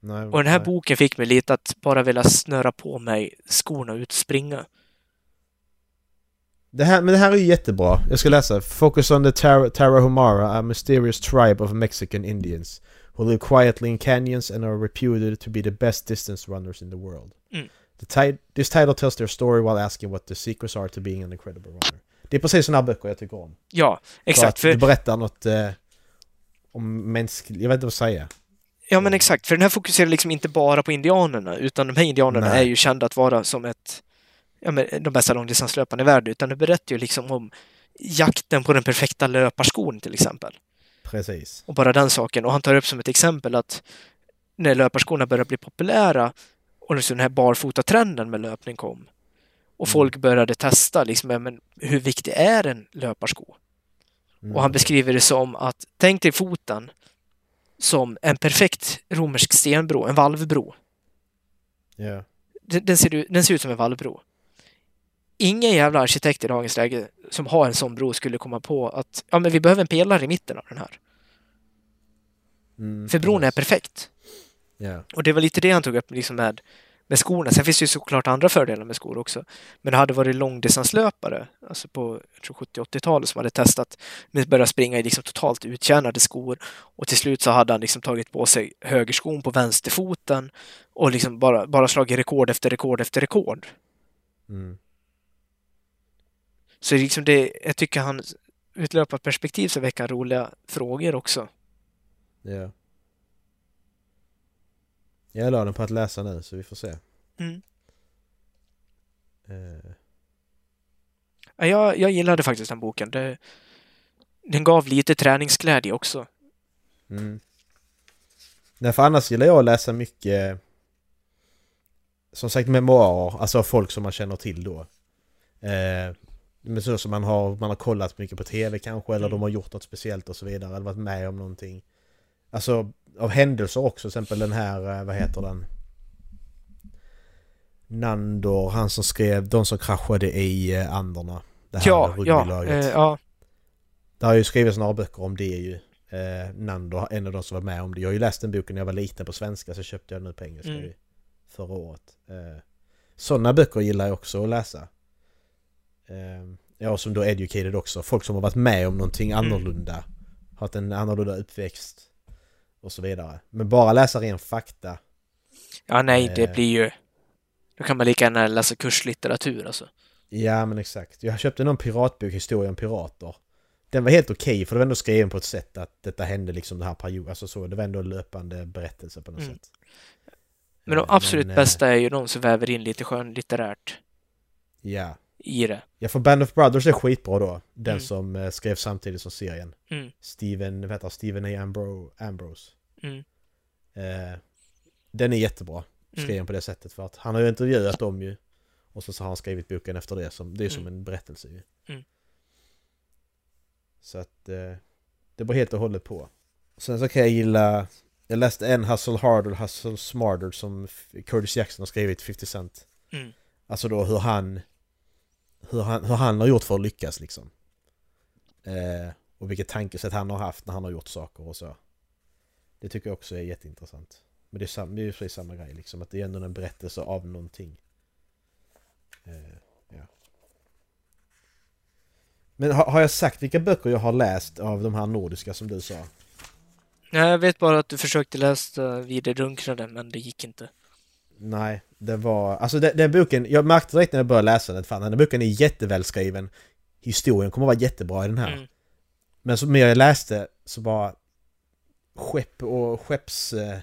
Nej, Och den här nej. boken fick mig lite att bara vilja snöra på mig skorna och ut och springa. Det här, men det här är ju jättebra. Jag ska läsa. Focus on the Tar- Tarahumara, a mysterious tribe of Mexican Indians who live quietly in canyons and are reputed to be the best distance runners in the world. Mm. The this title tells their story while asking what the secrets are to being an incredible runner. Det är precis sådana böcker jag tycker om. Ja, För exakt. att För, det berättar något eh, om mänsklig... Jag vet inte vad säga. ja, men exakt. För den här fokuserar liksom inte bara på indianerna, utan de här indianerna Nej. är ju kända att vara som ett, ja, men, de bästa långdistanslöparna i världen, utan det berättar ju liksom om jakten på den perfekta löparskon till exempel. Precis. Och bara den saken. Och han tar upp som ett exempel att när löparskorna började bli populära och liksom den här barfota-trenden med löpning kom och Mm. folk började testa liksom, ja, men hur viktig är en löparsko? Mm. Och han beskriver det som att tänk dig foten som en perfekt romersk stenbro, en valvbro. Ja. Den, den, ser, ut- den ser ut som en valvbro. Ingen jävla arkitekt i dagens läge som har en sån bro skulle komma på att ja, men vi behöver en pelare i mitten av den här. Mm, För bron är precis. perfekt. Ja. Och det var lite det han tog upp liksom med, med skorna. Sen finns det ju såklart andra fördelar med skor också. Men det hade varit långdistanslöpare, alltså på jag tror 70-80-talet, som hade testat med börja springa i liksom totalt uttjänade skor. Och till slut så hade han liksom tagit på sig högerskon på vänsterfoten och liksom bara, bara slagit rekord efter rekord efter rekord. Mm. Så liksom det, jag tycker han utlöparperspektiv så väcker han roliga frågor också. Ja. Jag la den på att läsa nu så vi får se. Mm. Ja, jag, jag gillade faktiskt den boken. Det, den gav lite träningsglädje också. Mm. Nej, för annars gillar jag att läsa mycket som sagt memoarer, alltså folk som man känner till då. Eh, men så som man har, man har kollat mycket på tv kanske, eller Mm. de har gjort något speciellt och så vidare, eller varit med om någonting. Alltså av händelser också, till exempel den här, eh, vad heter den? Nandor, han som skrev De som kraschade i eh, Anderna. Det här Ja, ja, rugbylaget. eh, ja, Det har ju skrivits några böcker om det ju. Eh, Nando, en av de som var med om det. Jag har ju läst den boken när jag var liten på svenska så köpte jag den nu på engelska Mm. ju förra året. Eh, Sådana böcker gillar jag också att läsa. Eh, ja, som då educated också. Folk som har varit med om någonting Mm. annorlunda. Haft en annorlunda uppväxt. Och så vidare. Men bara läsa ren fakta. ja, nej, det Eh. blir ju... Då kan man lika gärna läsa kurslitteratur alltså. Ja men exakt. Jag köpte någon piratbok, Historia om pirater. den var helt okej okay, för det var ändå skriven på ett sätt att detta hände liksom den här perioden. Alltså så, det var ändå löpande berättelse på något mm. sätt. Men de absolut Men, bästa är ju de som väver in lite skönlitterärt. Ja. I det. Ja, för Band of Brothers är skitbra då. Den mm. som eh, skrev samtidigt som serien. Mm. Steven, vad Steven A. Ambro, Ambrose. Mm. Eh, den är jättebra. Skriven mm. på det sättet för att han har ju intervjuat dem ju. Och så, så har han skrivit boken efter det. Som, det är som mm. en berättelse ju. Mm. Så att eh, det beror helt och hållet på. Sen så kan jag gilla jag läste en Hustle Harder, Hustle Smarter som Curtis Jackson har skrivit 50 Cent. Mm. Alltså då hur han, hur han hur han har gjort för att lyckas liksom. Eh, och vilket tankesätt han har haft när han har gjort saker och så. Det tycker jag också är jätteintressant. Men det är, sam, det är ju precis samma grej liksom, att det är ändå en berättelse av någonting. Eh, ja. Men har, har jag sagt vilka böcker jag har läst av de här nordiska som du sa? Nej, jag vet bara att du försökte läsa Vidare drunknade, men det gick inte. Nej, det var... Alltså den, den boken, jag märkte direkt när jag började läsa den, fan den här boken är jättevälskriven. Historien kommer att vara jättebra i den här. Mm. Men så mer jag läste så bara... Skepp och skepps... Eh,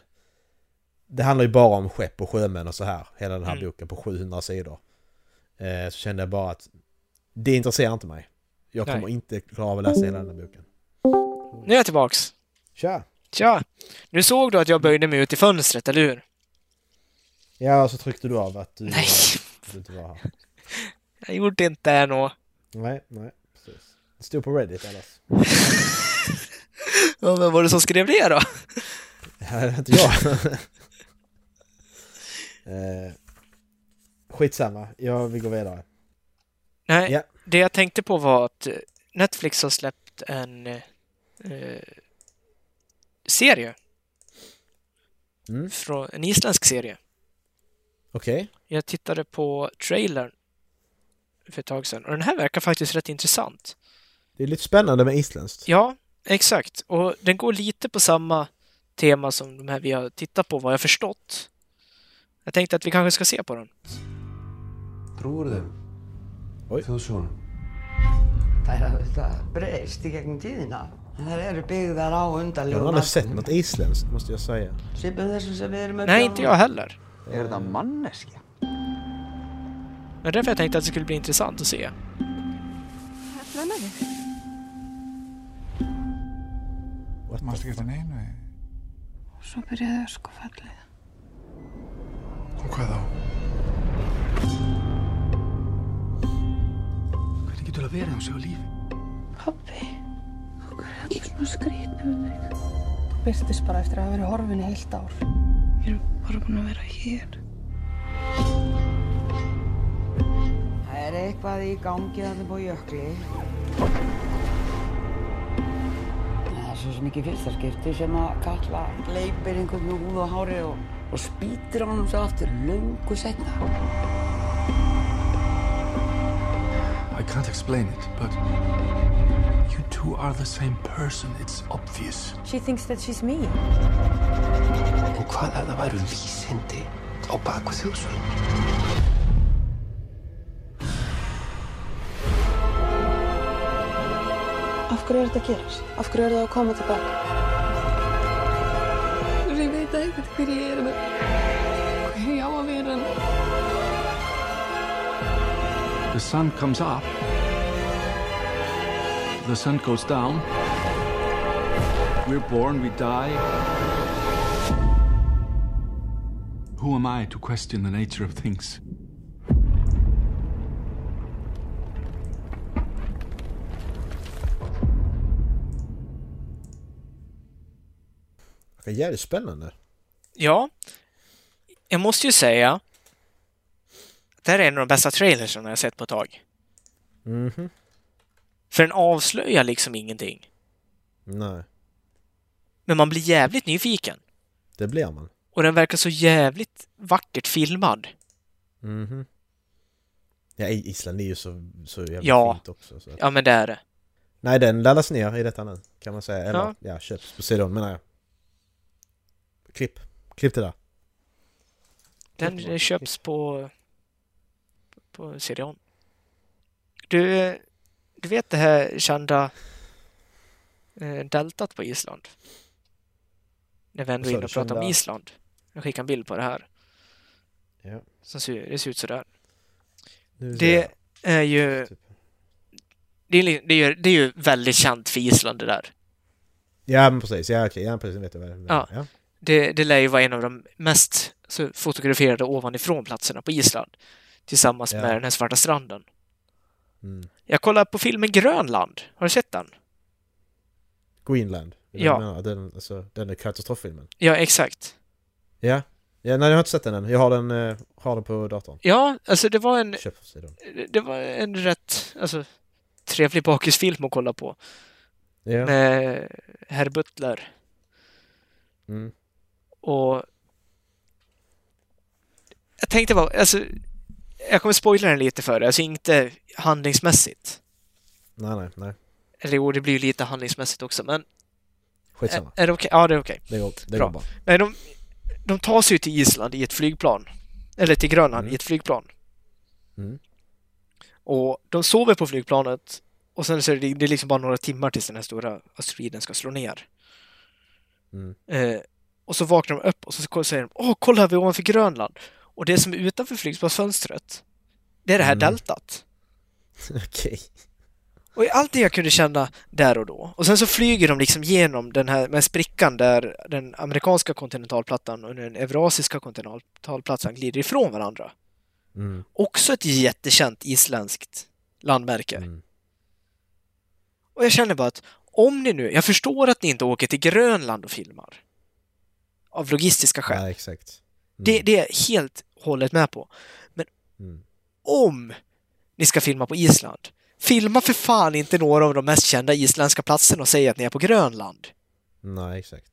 det handlar ju bara om skepp och sjömän och så här. Hela den här mm. boken på 700 sidor. Eh, så kände jag bara att det intresserar inte mig. Jag kommer Nej. inte klara av att läsa hela den här boken. Nu är jag tillbaks. Tja! Tja! Nu såg du att jag böjde mig ut i fönstret, eller hur? Ja, och så tryckte du av att du, nej. du inte var här. Jag gjorde inte det nog. Nej, nej, precis. Det stod på Reddit annars. ja, men var det som skrev det då? Ja, det inte jag. eh, skitsamma, jag vill gå vidare. Nej, ja. det jag tänkte på var att Netflix har släppt en eh, serie. Mm. Från, en isländsk serie. Okej. Okay. Jag tittade på trailern för ett tag sedan och den här verkar faktiskt rätt intressant. Det är lite spännande med isländskt. Ja, exakt. Och den går lite på samma tema som de här vi har tittat på, vad jag förstått. Jag tänkte att vi kanske ska se på den. Tror du? Oj. Þjóðsson. Það er auðvitað breyst í gegnum tíðina. Här är det byggda av underliga Jag har aldrig sett något isländskt måste jag säga. Nej, inte jag heller. Är det en manneska? Det är därför jag tänkte att det skulle bli intressant att se. Vem är det? Manstu ekki eftir neinu? Svo byrjaði öskufallið. Og hvað þá? Hvernig getur það verið á sig á lífi? Pappi allir svona skrítni um þig. Þú byrstist bara eftir að hafa verið horfin í heilt ár. Við erum bara búin að vera hér. Það er eitthvað í gangi þannig búið jökli. Það er svo mikið fyrstaskipti sem að kalla leipir einhvern með húð og hári og, og spýtir á hann svo aftur lungu setna. I can't explain it, but two are the same person. It's obvious. She thinks that she's me. Og hvað ef það væru vísindi á? Af hverju er þetta að gerast? Af hverju er það að koma tilbaka? Ég veit ekkert hver ég er með. Hver ég á að vera. The sun comes up. The sun goes down. We're born, we die. Who am I to question the nature of things? Jävligt spännande. Ja. Jag måste ju säga. Det här är en av de bästa trailersen jag sett på ett tag. Mhm. Mm för den avslöjar liksom ingenting. Nej. Men man blir jävligt nyfiken. Det blir man. Och den verkar så jävligt vackert filmad. Mhm. Ja, Island är ju så, så jävla ja. fint också. Så. Ja, men det är det. Nej, den laddas ner i detta nu, kan man säga. Eller, ja, ja köps på sidan menar jag. Klipp. Klipp det där. Den Klipp köps på... på CD-ON. Du, du vet det här kända eh, deltat på Island. När vi ändå är inne och pratar om Island. Jag skickar en bild på det här. Ja. Som ser, det ser ut sådär. Ser Det är ju... Typ. Det är, det, är, ju- det är ju väldigt känt för Island det där. Ja men precis, ja okej, ja precis, jag vet jag vad det Ja. ja. Det, det lär ju vara en av de mest så, fotograferade ovanifrån platserna på Island. Tillsammans Ja. med den här svarta stranden. Mm. Jag kollar på filmen Grönland. Har du sett den? Greenland. Ja. Den, alltså, den är katastroffilmen. Ja, exakt. Ja. Ja, nej jag har inte sett den än. Jag har den, eh, har den på datorn. Ja, alltså det var en, det var en rätt alltså, trevlig bakisfilm att kolla på. Ja. Med herr Butler. Mm. Och jag tänkte bara, alltså jag kommer spoila den lite för dig, alltså inte handlingsmässigt. Nej, nej, nej. Eller jo, det blir ju lite handlingsmässigt också, men Skitsamma. är, är det okej? Ja, det är okej. Det går, det Bra. går bra. Nej, de, de tar sig ju till Island i ett flygplan. Eller till Grönland Mm. i ett flygplan. Mm. Och de sover på flygplanet och sen så är det, det är liksom bara några timmar tills den här stora asteroiden ska slå ner. Mm. Eh, och så vaknar de upp och så säger de Åh, kolla här vi är ovanför Grönland. Och det som är utanför flygplansfönstret, det är det här Mm. deltat. Okej. Och allt det jag kunde känna där och då. Och sen så flyger de liksom genom den här med sprickan där den amerikanska kontinentalplattan och den eurasiska kontinentalplattan glider ifrån varandra. Mm. Också ett jättekänt isländskt landmärke. Mm. Och jag känner bara att om ni nu, jag förstår att ni inte åker till Grönland och filmar. Av logistiska skäl. Nej, exakt. Mm. Det, det är jag helt hållet med på. Men Mm. om ni ska filma på Island, filma för fan inte några av de mest kända isländska platserna och säg att ni är på Grönland. Nej, exakt.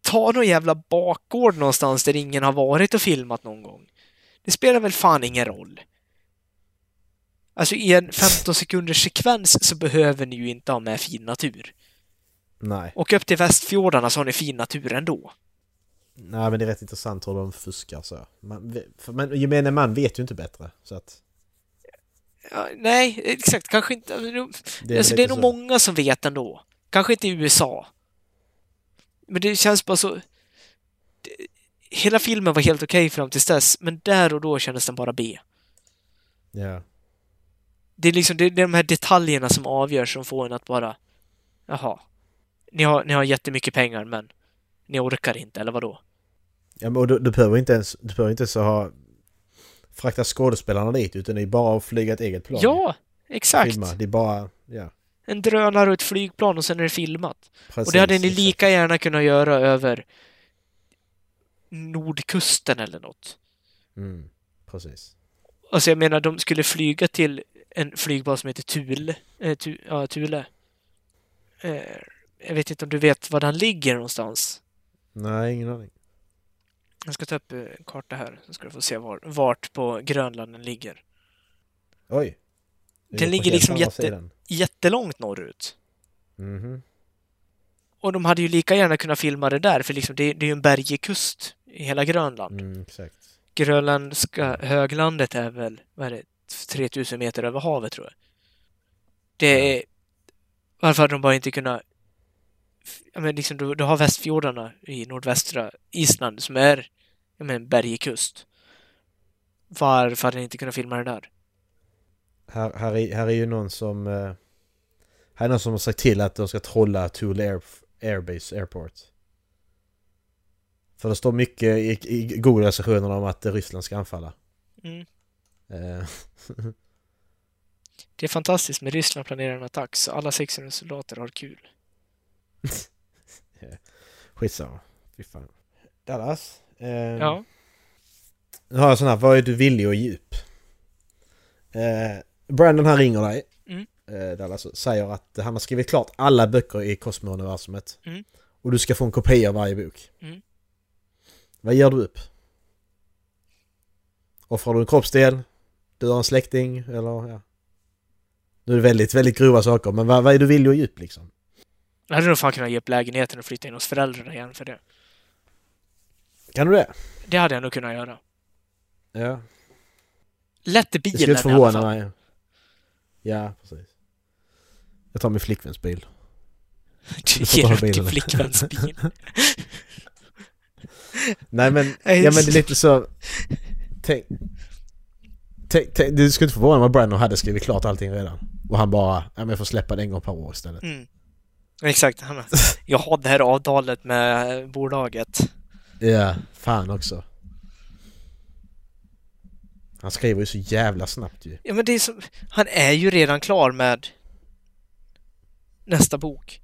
Ta någon jävla bakgård någonstans där ingen har varit och filmat någon gång. Det spelar väl fan ingen roll. Alltså i en 15 sekunders sekvens så behöver ni ju inte ha med fin natur. Nej. Och upp till Västfjordarna så har ni fin natur ändå. Nej, men det är rätt intressant hur de fuskar så. Man, för, men gemene man vet ju inte bättre. Så att... Ja, nej, exakt. Kanske inte. alltså, Det är, alltså, det är nog så. många som vet ändå. Kanske inte i USA. Men det känns bara så... Det, hela filmen var helt okej fram tills dess, men där och då kändes den bara B. Ja. Det är liksom det är de här detaljerna som avgör som får en att bara... Jaha. Ni har, ni har jättemycket pengar, men ni orkar inte, eller vadå? Ja, men och du, du behöver inte ens, du behöver inte ens ha frakta skådespelarna dit utan det är bara att flyga ett eget plan. Ja, exakt! Filma. Det är bara, ja. En drönare och ett flygplan och sen är det filmat. Precis, och det hade ni exakt. lika gärna kunnat göra över nordkusten eller något. Mm, precis. Alltså jag menar, de skulle flyga till en flygbas som heter Thule. Eh, tu, ja, Thule. Eh, jag vet inte om du vet var den ligger någonstans. Nej, ingen aning. Jag ska ta upp eh, en karta här så ska du få se var, vart på Grönland den ligger. Oj. Den ligger liksom jätte- sidan. Jättelångt norrut. Mhm. Och de hade ju lika gärna kunnat filma det där, för liksom det, det är ju en bergig kust i hela Grönland. Mm, exakt. Grönländska höglandet är väl, vad är det, 3000 meter över havet tror jag. Det är... Varför hade de bara inte kunnat... Ja, men liksom, du, du har Västfjordarna i nordvästra Island som är ja, men, en bergig kust. Varför hade ni inte kunnat filma det där? Här, här, är, här är ju någon som... eh, här är någon som har sagt till att de ska trolla Thule Air, Airbase Airport. För det står mycket i, i Google-recensionerna om att Ryssland ska anfalla. Mm. Eh, Det är fantastiskt med Ryssland planerar en attack så alla 600 soldater har kul. skitsamma. Fy fan. Dallas. Eh, Ja. Nu har jag sån här, vad är du villig ge upp? Eh, Brandon här ringer dig. Mm. Eh, Dallas och säger att han har skrivit klart alla böcker i Cosmo-universumet. Mm. Och du ska få en kopia av varje bok. Mm. Vad ger du upp? Offrar du en kroppsdel? Du har en släkting? Eller ja. Nu är det väldigt, väldigt grova saker men vad, vad är du villig att ge upp liksom? Jag hade nog fan kunnat ge upp lägenheten och flytta in hos föräldrarna igen för det. Kan du det? Det hade jag nog kunnat göra. Ja. Lätt i Det skulle bilen inte förvåna mig. Ja, precis. Jag tar min flickväns bil. Du Ger upp din bilen. flickväns bil. Nej men, ja men det är lite så... Tänk... Tänk, tänk du skulle inte förvåna mig om Brandon hade skrivit klart allting redan. Och han bara, ja men jag får släppa det en gång per år istället. Mm. Exakt. Jag har det här avtalet med bolaget. Ja, fan också. Han skriver ju så jävla snabbt ju. Ja, men det är som, han är ju redan klar med nästa bok.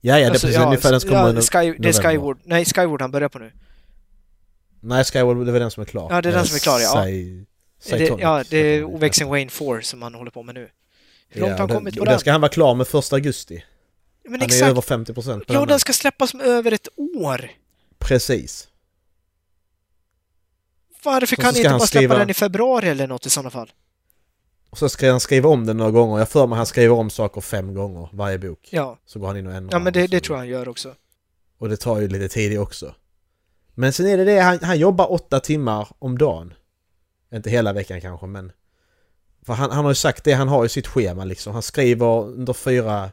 Ja, ja, det är Alltså, precis ungefär den som kommer ja, Sky, Det är. Skyward. Nej, Skyward han börjar på nu. Nej, Skyward, det var den som är klar. Ja, det är den som är klar, ja. Say, Det, ja, det är. Ovexen Wayne 4 som han håller på med nu. Hur långt har han kommit på den? den ska han vara klar med första augusti. Men Han är exakt. över 50% på Ja, den. ska släppas om över ett år. Precis. Varför kan så ni ska inte han bara släppa skriva- den i februari eller något i sådana fall? Och så ska han skriva om den några gånger. Jag för mig han skriver om saker fem gånger varje bok. Ja, Så går han in och ändrar. ja men det, det tror jag han gör också. Och det tar ju lite tid också. Men sen är det det, han, han jobbar åtta timmar om dagen. Inte hela veckan kanske men... För han, han har ju sagt det, han har ju sitt schema liksom. Han skriver under fyra...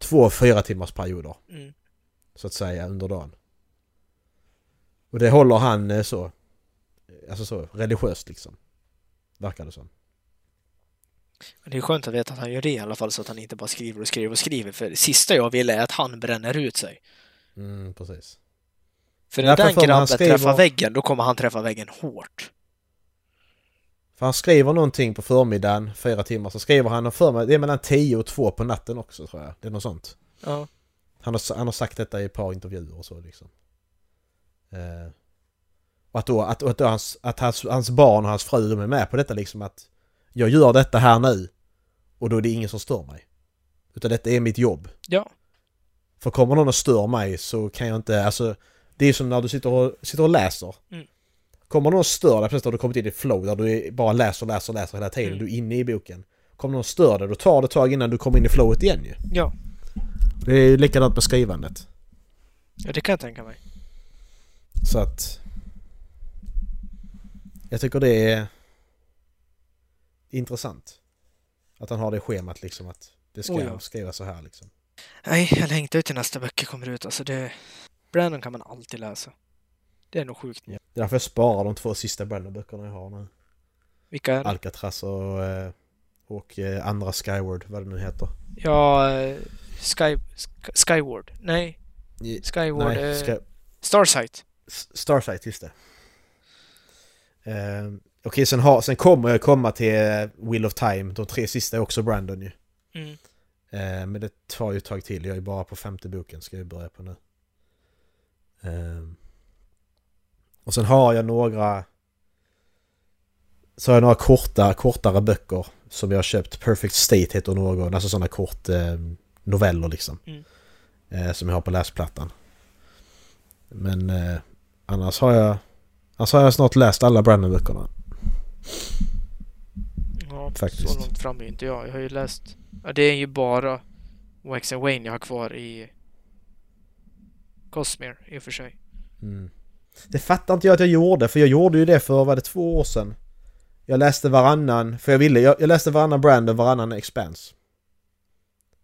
Två fyra timmars perioder. Mm. Så att säga under dagen. Och det håller han eh, så... Alltså så religiöst liksom. Verkar det som. Det är skönt att veta att han gör det i alla fall så att han inte bara skriver och skriver och skriver. För det sista jag vill är att han bränner ut sig. Mm, precis. För när den grabben skriver- träffar väggen, då kommer han träffa väggen hårt. För han skriver någonting på förmiddagen, fyra timmar, så skriver han för mig, det är mellan 10 och 2 på natten också tror jag. Det är något sånt. Ja. Han har, han har sagt detta i ett par intervjuer och så liksom. Eh, och att då, att, att, då hans, att hans, hans barn och hans fru de är med på detta liksom att jag gör detta här nu och då är det ingen som stör mig. Utan detta är mitt jobb. Ja. För kommer någon och stör mig så kan jag inte, alltså det är som när du sitter och, sitter och läser. Mm. Kommer någon och stör dig plötsligt har du kommit in i flow där du är- bara läser, läser, läser hela tiden. Mm. Du är inne i boken. Kommer någon och stör dig, då tar det ett tag innan du kommer in i flowet igen ju. Ja. Det är ju likadant med skrivandet. ja, det kan jag tänka mig. Så att... Jag tycker det är intressant. Att han har det schemat liksom att det ska Oh ja. skrivas så här liksom. Nej, jag längtar ut till nästa böcker kommer ut. Alltså det... Brandon kan man alltid läsa. Det är nog sjukt. Ja. Det är därför jag sparar de två sista Brandon-böckerna jag har nu. Vilka är det? Alcatraz och, eh, och eh, andra Skyward, vad det nu heter. Ja, eh, Sky... Sk- Skyward. Nej, Skyward... Nej, eh, Sky, Starsight. Starsight, just det. Eh, Okej, sen, har, sen kommer jag komma till Wheel of Time. De tre sista är också Brandon ju. Mm. Eh, men det tar ju ett tag till. Jag är bara på femte boken ska jag börja på nu. Eh, och sen har jag några... Så har jag några korta, kortare böcker som jag har köpt. Perfect State heter någon. Alltså sådana kort eh, noveller liksom. Mm. Eh, som jag har på läsplattan. Men eh, annars har jag... Annars har jag snart läst alla Brandon-böckerna. Ja, Faktiskt. så långt fram är inte jag. Jag har ju läst... Ja, det är ju bara Wax and Wayne jag har kvar i Cosmere i och för sig. Mm. Det fattar inte jag att jag gjorde, för jag gjorde ju det för, var det två år sedan? Jag läste varannan, för jag ville, jag, jag läste varannan Brandon, varannan Expanse.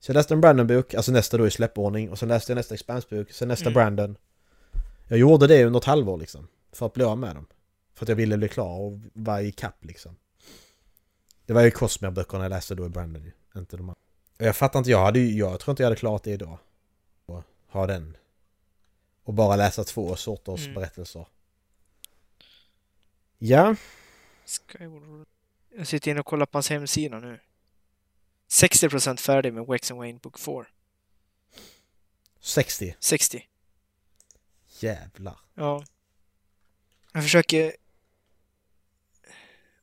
Så jag läste en Brandon-bok, alltså nästa då i släppordning, och sen läste jag nästa Expanse-bok, sen nästa Mm. Brandon. Jag gjorde det under ett halvår liksom, för att bli av med dem. För att jag ville bli klar och vara i kapp liksom. Det var ju Cosmere-böckerna jag läste då i Brandon ju, inte de andra. Och jag fattar inte, jag hade ju, jag tror inte jag hade klarat det idag. Och ha den. Och bara läsa två sorters Mm. berättelser. Ja, Skyward... Jag sitter inne och kollar på hans hemsida nu. 60% färdig med Wax and Wayne Book 4. 60. 60. Jävlar. Ja. Jag försöker...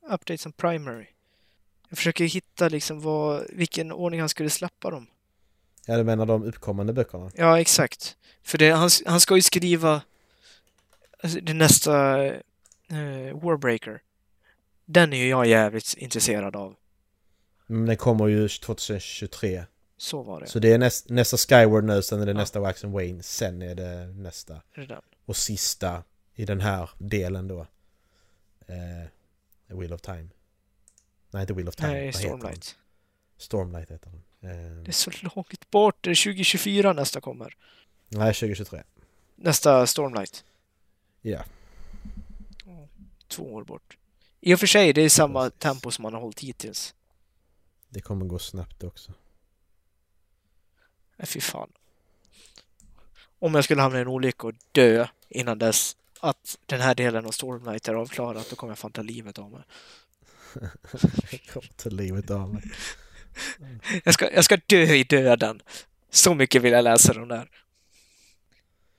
Update som primary. Jag försöker hitta liksom vad, vilken ordning han skulle släppa dem. Ja, du menar de uppkommande böckerna? Ja, exakt. För det, han, han ska ju skriva alltså, det nästa eh, Warbreaker. Den är ju jag jävligt intresserad av. Men den kommer ju 2023. Så var det. Så det är näst, nästa Skyward nu, sen är det Ja. nästa Wax and Wayne, sen är det nästa. Redan. Och sista i den här delen då. Eh, Wheel of Time. Nej, inte Wheel of Time. Nej? Stormlight. Stormlight heter den. Eh, Det är så långt bort. Det är 2024 nästa kommer. nej, 2023. Nästa Stormlight. Ja. Två år bort. I och för sig, det är samma tempo som man har hållit hittills. Det kommer gå snabbt också. Nej, fy fan. Om jag skulle hamna i en olycka och dö innan dess att den här delen av Stormlight är avklarat, då kommer jag fan ta livet av mig. Jag kommer ta livet av mig. Jag ska, jag ska dö i döden. Så mycket vill jag läsa den där.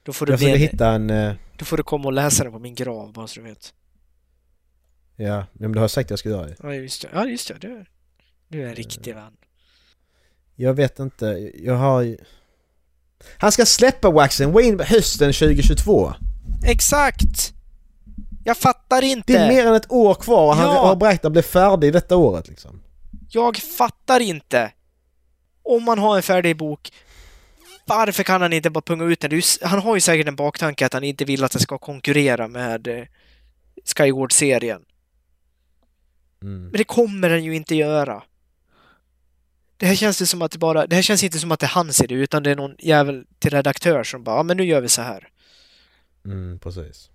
Då får, du Jag med, hitta en... eh, då får du komma och läsa den på min grav, bara så du vet. Ja, men det har sagt att jag ska göra. Ja, just det. Ja, just det. Du, du är en riktig vän. Jag vet inte, jag har. Han ska släppa Wax and Wayne hösten 2022! Exakt! Jag fattar inte! Det är mer än ett år kvar och han Ja. har beräknat att bli färdig detta året liksom. Jag fattar inte! Om man har en färdig bok, varför kan han inte bara punga ut den? Det Han har ju säkert en baktanke att han inte vill att det ska konkurrera med eh, Skyward-serien. Mm. Men det kommer den ju inte göra. Det här känns det som att det bara, det här känns inte som att det är hans idé, utan det är någon jävel till redaktör som bara, ja men nu gör vi så här. Mm, precis.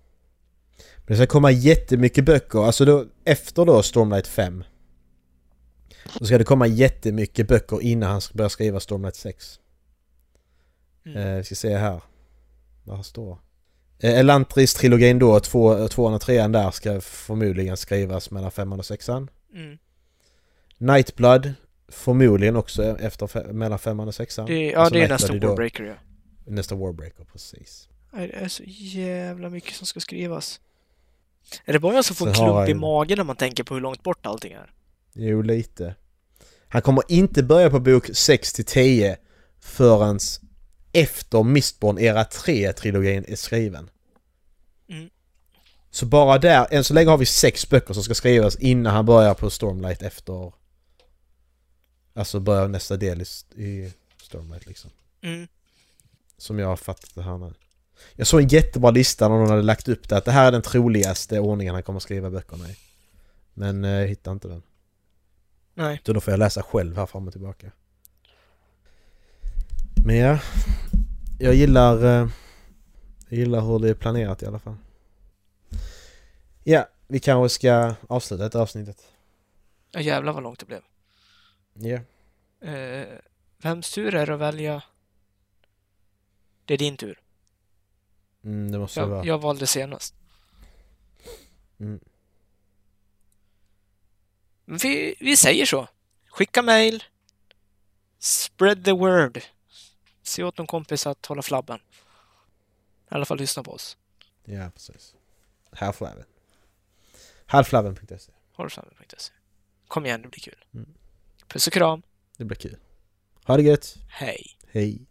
Men det ska komma jättemycket böcker, alltså då, efter då Stormlight 5. Då ska det komma jättemycket böcker innan han ska börja skriva Stormlight 6. Mm. Eh, vi ska se här. Vad här står? Eh, Elantris-trilogin då, två, tvåan och trean där ska förmodligen skrivas mellan femman och sexan. Mm. Nightblood förmodligen också efter fe- mellan femman och sexan. Det, ja, Alltså det är nästa Warbreaker, ja. Nästa Warbreaker, precis. Det är så jävla mycket som ska skrivas. Är det bara jag som får en klump i magen när man tänker på hur långt bort allting är? Jo, lite. Han kommer inte börja på bok 6 till 10 förrän efter Mistborn Era 3-trilogin är skriven. Mm. Så bara där, än så länge har vi sex böcker som ska skrivas innan han börjar på Stormlight efter... Alltså börjar nästa del i, i Stormlight liksom. Mm. Som jag har fattat det här nu. Jag såg en jättebra lista när någon hade lagt upp det att det här är den troligaste ordningen han kommer skriva böckerna i. Men eh, jag hittar inte den. Nej. Så då får jag läsa själv här fram och tillbaka. Men ja, jag gillar, eh, jag gillar hur det är planerat i alla fall. Ja, vi kanske ska avsluta detta avsnittet. Ja, jävlar vad långt det blev. Ja. Eh, vems tur är det att välja? Det är din tur. Mm, det måste Jag, vara. jag valde senast. Mm. Vi, vi säger så. Skicka mail. Spread the word. Se åt någon kompis att hålla flabben. I alla fall lyssna på oss. Ja, precis. Halflabben. Halflabben.se. Håll flabben.se. Kom igen, det blir kul. Mm. Puss och kram. Det blir kul. Ha det gött. Hej. Hej.